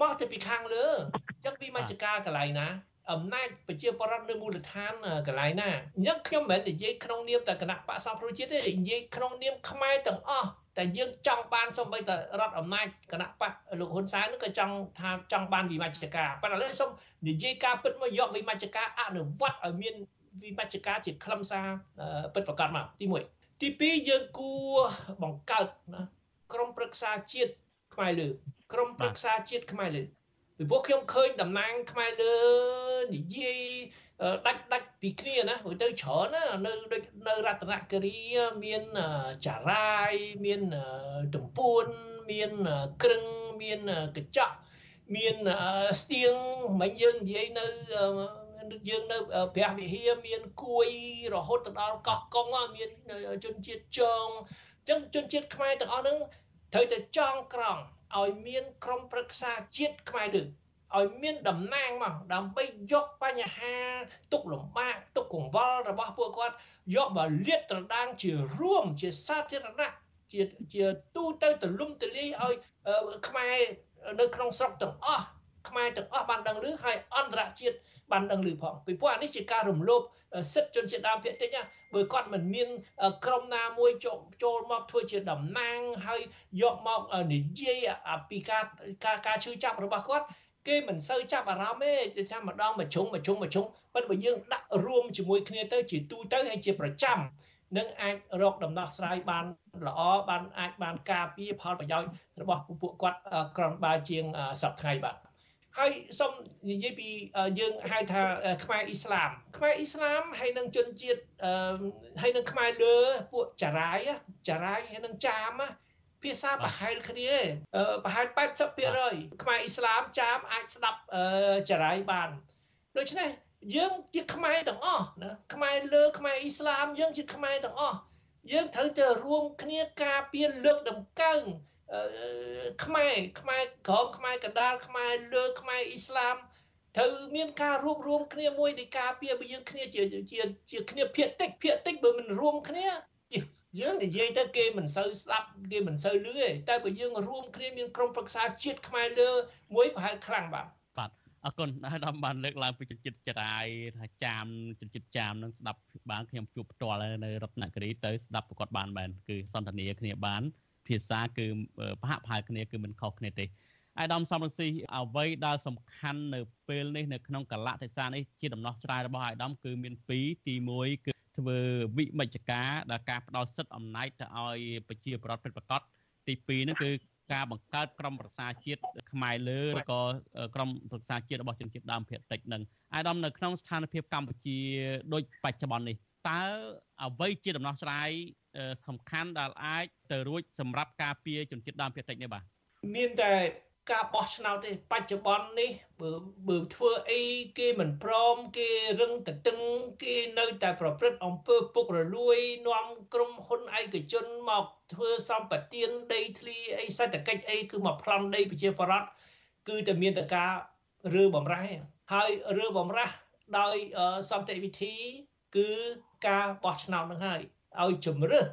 មកទៅពីខាងលើអញ្ចឹងពីមជ្ឈការកន្លែងណាអំណាចប្រជាពលរដ្ឋនៅមូលដ្ឋានកន្លែងណាអញ្ចឹងខ្ញុំមិនមែននិយាយក្នុងនាមតែគណៈបកសង្គ្រោះជាតិទេនិយាយក្នុងនាមខ្មែរទាំងអស់តែយើងចង់បានសូម្បីតែរដ្ឋអំណាចគណៈបកលោកហ៊ុនសែនក៏ចង់ថាចង់បានវិមជ្ឈការប៉ុន្តែឥឡូវសូមនិយាយការពិតមកយកវិមជ្ឈការអនុវត្តឲ្យមានវិមជ្ឈការជាខ្លឹមសារពិតប្រាកដមកទី1 ទី2យើងគួរបង្កើតណាក្រមប្រឹក្សាជាតិខ្មែរលើក្រមប្រឹក្សាជាតិខ្មែរលើពីព្រោះខ្ញុំឃើញតំណាងខ្មែរលើនិយាយដាច់ដាច់ពីគ្នាណាទៅច្រើនណានៅដូចនៅរតនគិរីមានចារាយមានទំពួនមានក្រឹងមានកញ្ចក់មានស្ទៀងមិនយើងនិយាយនៅ យើងនៅព្រះវិហារមានគួយរហូតទៅដល់កោះកុងមានជនជាតិចងអញ្ចឹងជនជាតិខ្មែរទាំងអស់ហ្នឹងត្រូវតែចងក្រងឲ្យមានក្រុមប្រឹក្សាជាតិខ្មែរលើឲ្យមានតំណាងមកដើម្បីយកបញ្ហាទុកលំបាកទុកកង្វល់របស់ពួកគាត់យកមកលាតត្រដាងជារួមជាសាធារណៈជាជាទូទៅទលំទលាយឲ្យខ្មែរនៅក្នុងស្រុកទាំងអស់ខ្មែរទាំងអស់បានដឹងឮហើយអន្តរជាតិ បានដឹងឮផងពីព្រោះអានេះជាការរំលោភសិទ្ធិជនជាតិដើមភាគតិចណាបើគាត់មិនមានក្រុមណាមួយចូលចូលមកធ្វើជាតំណាងហើយយកមកនិយាយពីការការការជឿចាប់របស់គាត់គេមិនសូវចាប់អារម្មណ៍ទេចាំម្ដងមួយជ្រុងមួយជ្រុងមួយជ្រុងប៉ុន្តែបើយើងដាក់រួមជាមួយគ្នាទៅជាទូទៅហើយជាប្រចាំនឹងអាចរកដំណោះស្រាយបានល្អបានអាចបានការពារផលប្រយោជន៍របស់ពួកគាត់ក្រំបើជាងសប្តាហ៍បាទ ហើយសូមនិយាយពីយើងហៅថាខ្មែរអ៊ីស្លាមខ្មែរអ៊ីស្លាមហើយនឹងជនជាតិហើយនឹងខ្មែរលើពួកចារាយចារាយហើយនឹងចាមភភាសាប្រហែលគ្នាប្រហែល80%ខ្មែរអ៊ីស្លាមចាមអាចស្ដាប់ចរាយបានដូច្នេះយើងជាខ្មែរទាំងអស់ណាខ្មែរលើខ្មែរអ៊ីស្លាមយើងជាខ្មែរទាំងអស់យើងត្រូវតែរួមគ្នាការពារលើកតម្កើង ខ្មែរខ្មែរក្រមខ្មែរកណ្ដាលខ្មែរលើខ្មែរអ៊ីស្លាមត្រូវមានការរួបរวมគ្នាមួយនៃការពារបើយើងគ្នាជាជាជាគ្នាភាកតិចភាកតិចបើមិនរួមគ្នាយើងនិយាយទៅគេមិនសូវស្ដាប់គេមិនសូវលឺទេតែបើយើងរួមគ្នាមានក្រុមប្រឹក្សាជាតិខ្មែរលើមួយប្រហែលខ្លាំងបាទបាទអរគុណហើយដល់បានលើកឡើងពីជនជាតិចរាយថាចាមជនជាតិចាមនឹងស្ដាប់បានខ្ញុំជួបផ្ទាល់នៅរតនគិរីទៅស្ដាប់ប្រកបបានមែនគឺសន្ទនាគ្នាបាន ភាសាគឺប្រហាក់ប្រហែលគ្នាគឺមិនខុសគ្នាទេអាយដាមសំរងស៊ីអ្វីដែលសំខាន់នៅពេលនេះនៅក្នុងកលៈទេសៈនេះជាដំណោះស្រាយរបស់អាយដាមគឺមាន2ទី1គឺធ្វើវិមជ្ឈការដល់ការផ្ដល់សិទ្ធិអំណាចទៅឲ្យប្រជាប្រដ្ឋពិតប្រាកដទី2នោះគឺការបង្កើតក្រមប្រឹក្សាជាតិខ្មែរលើឬក៏ក្រមប្រឹក្សាជាតិរបស់ជនជាតិដើមភាគតិចនឹងអាយដាមនៅក្នុងស្ថានភាពកម្ពុជាដូចបច្ចុប្បន្ននេះតើអ្វីជាដំណោះស្រាយ សំខាន់ដែលអាចទៅរួចសម្រាប់ការពារជនជាតិដើមភាគតិចនេះបាទមានតែការបោះឆ្នោតទេបច្ចុប្បន្ននេះបើបើធ្វើអីគេមិនព្រមគេរឹងតឹងគេនៅតែប្រព្រឹត្តអំពើពុករលួយនាំក្រុមហ៊ុនឯកជនមកធ្វើសម្បទានដីធ្លីអីសេដ្ឋកិច្ចអីគឺមកប្លន់ដីប្រជាប្រដ្ឋគឺតែមានតែការរើបំរាស់ហើយរើបំរាស់ដោយសន្តិវិធីគឺការបោះឆ្នោតនឹងហើយ ឲ្យជំរឹះ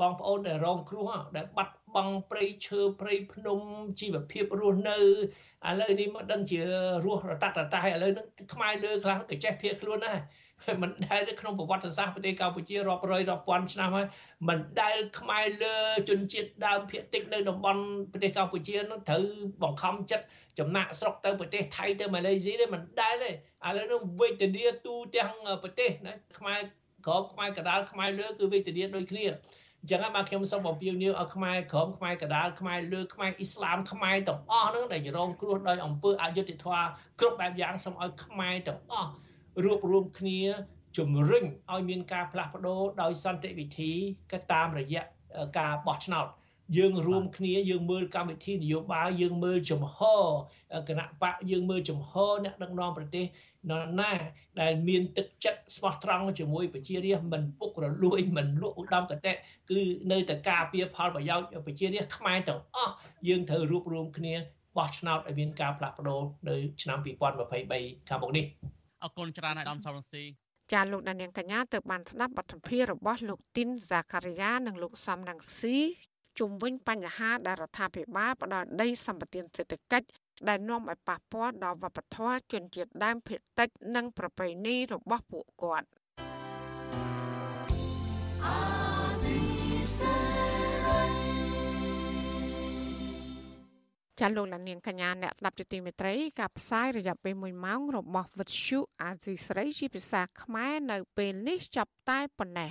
បងប្អូនដែលរងគ្រោះដែលបាត់បង់ព្រៃឈើព្រៃភ្នំជីវភាពរស់នៅឥឡូវនេះមកដឹងជារស់រតាត់រតាយឥឡូវនេះខ្មែរលើខ្លះក៏ចេះភៀសខ្លួនដែរមិនដែលនៅក្នុងប្រវត្តិសាស្ត្រប្រទេសកម្ពុជារាប់រយរាប់ពាន់ឆ្នាំហើយមិនដែលខ្មែរលើជនជាតិដើមភាគតិចនៅតំបន់ប្រទេសកម្ពុជានឹងត្រូវបង្ខំចិត្តចំណាក់ស្រុកទៅប្រទេសថៃទៅម៉ាឡេស៊ីទេមិនដែលទេឥឡូវនោះវេទនាទូទាំងប្រទេសណាខ្មែរ ក្រមខ្មែរកដាលខ្មែរលើគឺវេទនាដូចគ្នាអញ្ចឹងបាទខ្ញុំសូមបំពេញនាវឲ្យខ្មែរក្រមខ្មែរកដាលខ្មែរលើខ្មែរអ៊ីស្លាមខ្មែរទាំងអស់ហ្នឹងដែលរងគ្រោះដោយអំពើអយុត្តិធម៌គ្រប់បែបយ៉ាងសូមឲ្យខ្មែរទាំងអស់រួបរวมគ្នាជំរុញឲ្យមានការផ្លាស់ប្ដូរដោយសន្តិវិធីក៏តាមរយៈការបោះឆ្នោត យើងរួមគ្នាយើងមើលកម្មវិធីនយោបាយយើងមើលចំហគណៈបកយើងមើលចំហអ្នកដឹកនាំប្រទេសនរណាដែលមានទឹកចិត្តស្មោះត្រង់ជាមួយប្រជារាស្ត្រមិនពុករលួយមិនលក់ឧត្តមកតេគឺនៅតែការពារផលប្រយោជន៍ប្រជារាស្ត្រខ្មែរទាំងអស់យើងត្រូវរួបរวมគ្នាបោះឆ្នោតឲ្យមានការផ្លាស់ប្ដូរនៅឆ្នាំ2023ខាងមុខនេះអរគុណច្រើនអាដាមសំរងស៊ីចាលោកដានៀងកញ្ញាទៅបានស្ដាប់បទសម្ភាសន៍របស់លោកទីនហ្សាការីយ៉ានិងលោកសំរងស៊ី ជុំវិញបញ្ហាដែលរដ្ឋាភិបាលផ្ដល់ដីសម្បត្តិសេដ្ឋកិច្ចដែលនាំឲ្យប៉ះពាល់ដល់វប្បធម៌ជនជាតិដើមភាគតិចនិងប្រពៃណីរបស់ពួកគាត់ចាលោកលានាងកញ្ញាអ្នកស្ដាប់ជាទីមេត្រីការផ្សាយរយៈពេល1ម៉ោងរបស់វិទ្យុអាស៊ីស្រីជាភាសាខ្មែរនៅពេលនេះចាប់តែប៉ុណ្ណេះ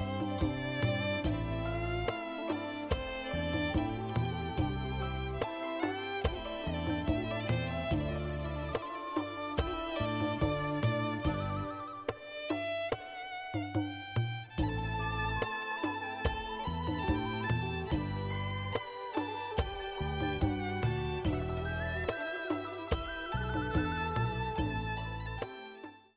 嗯。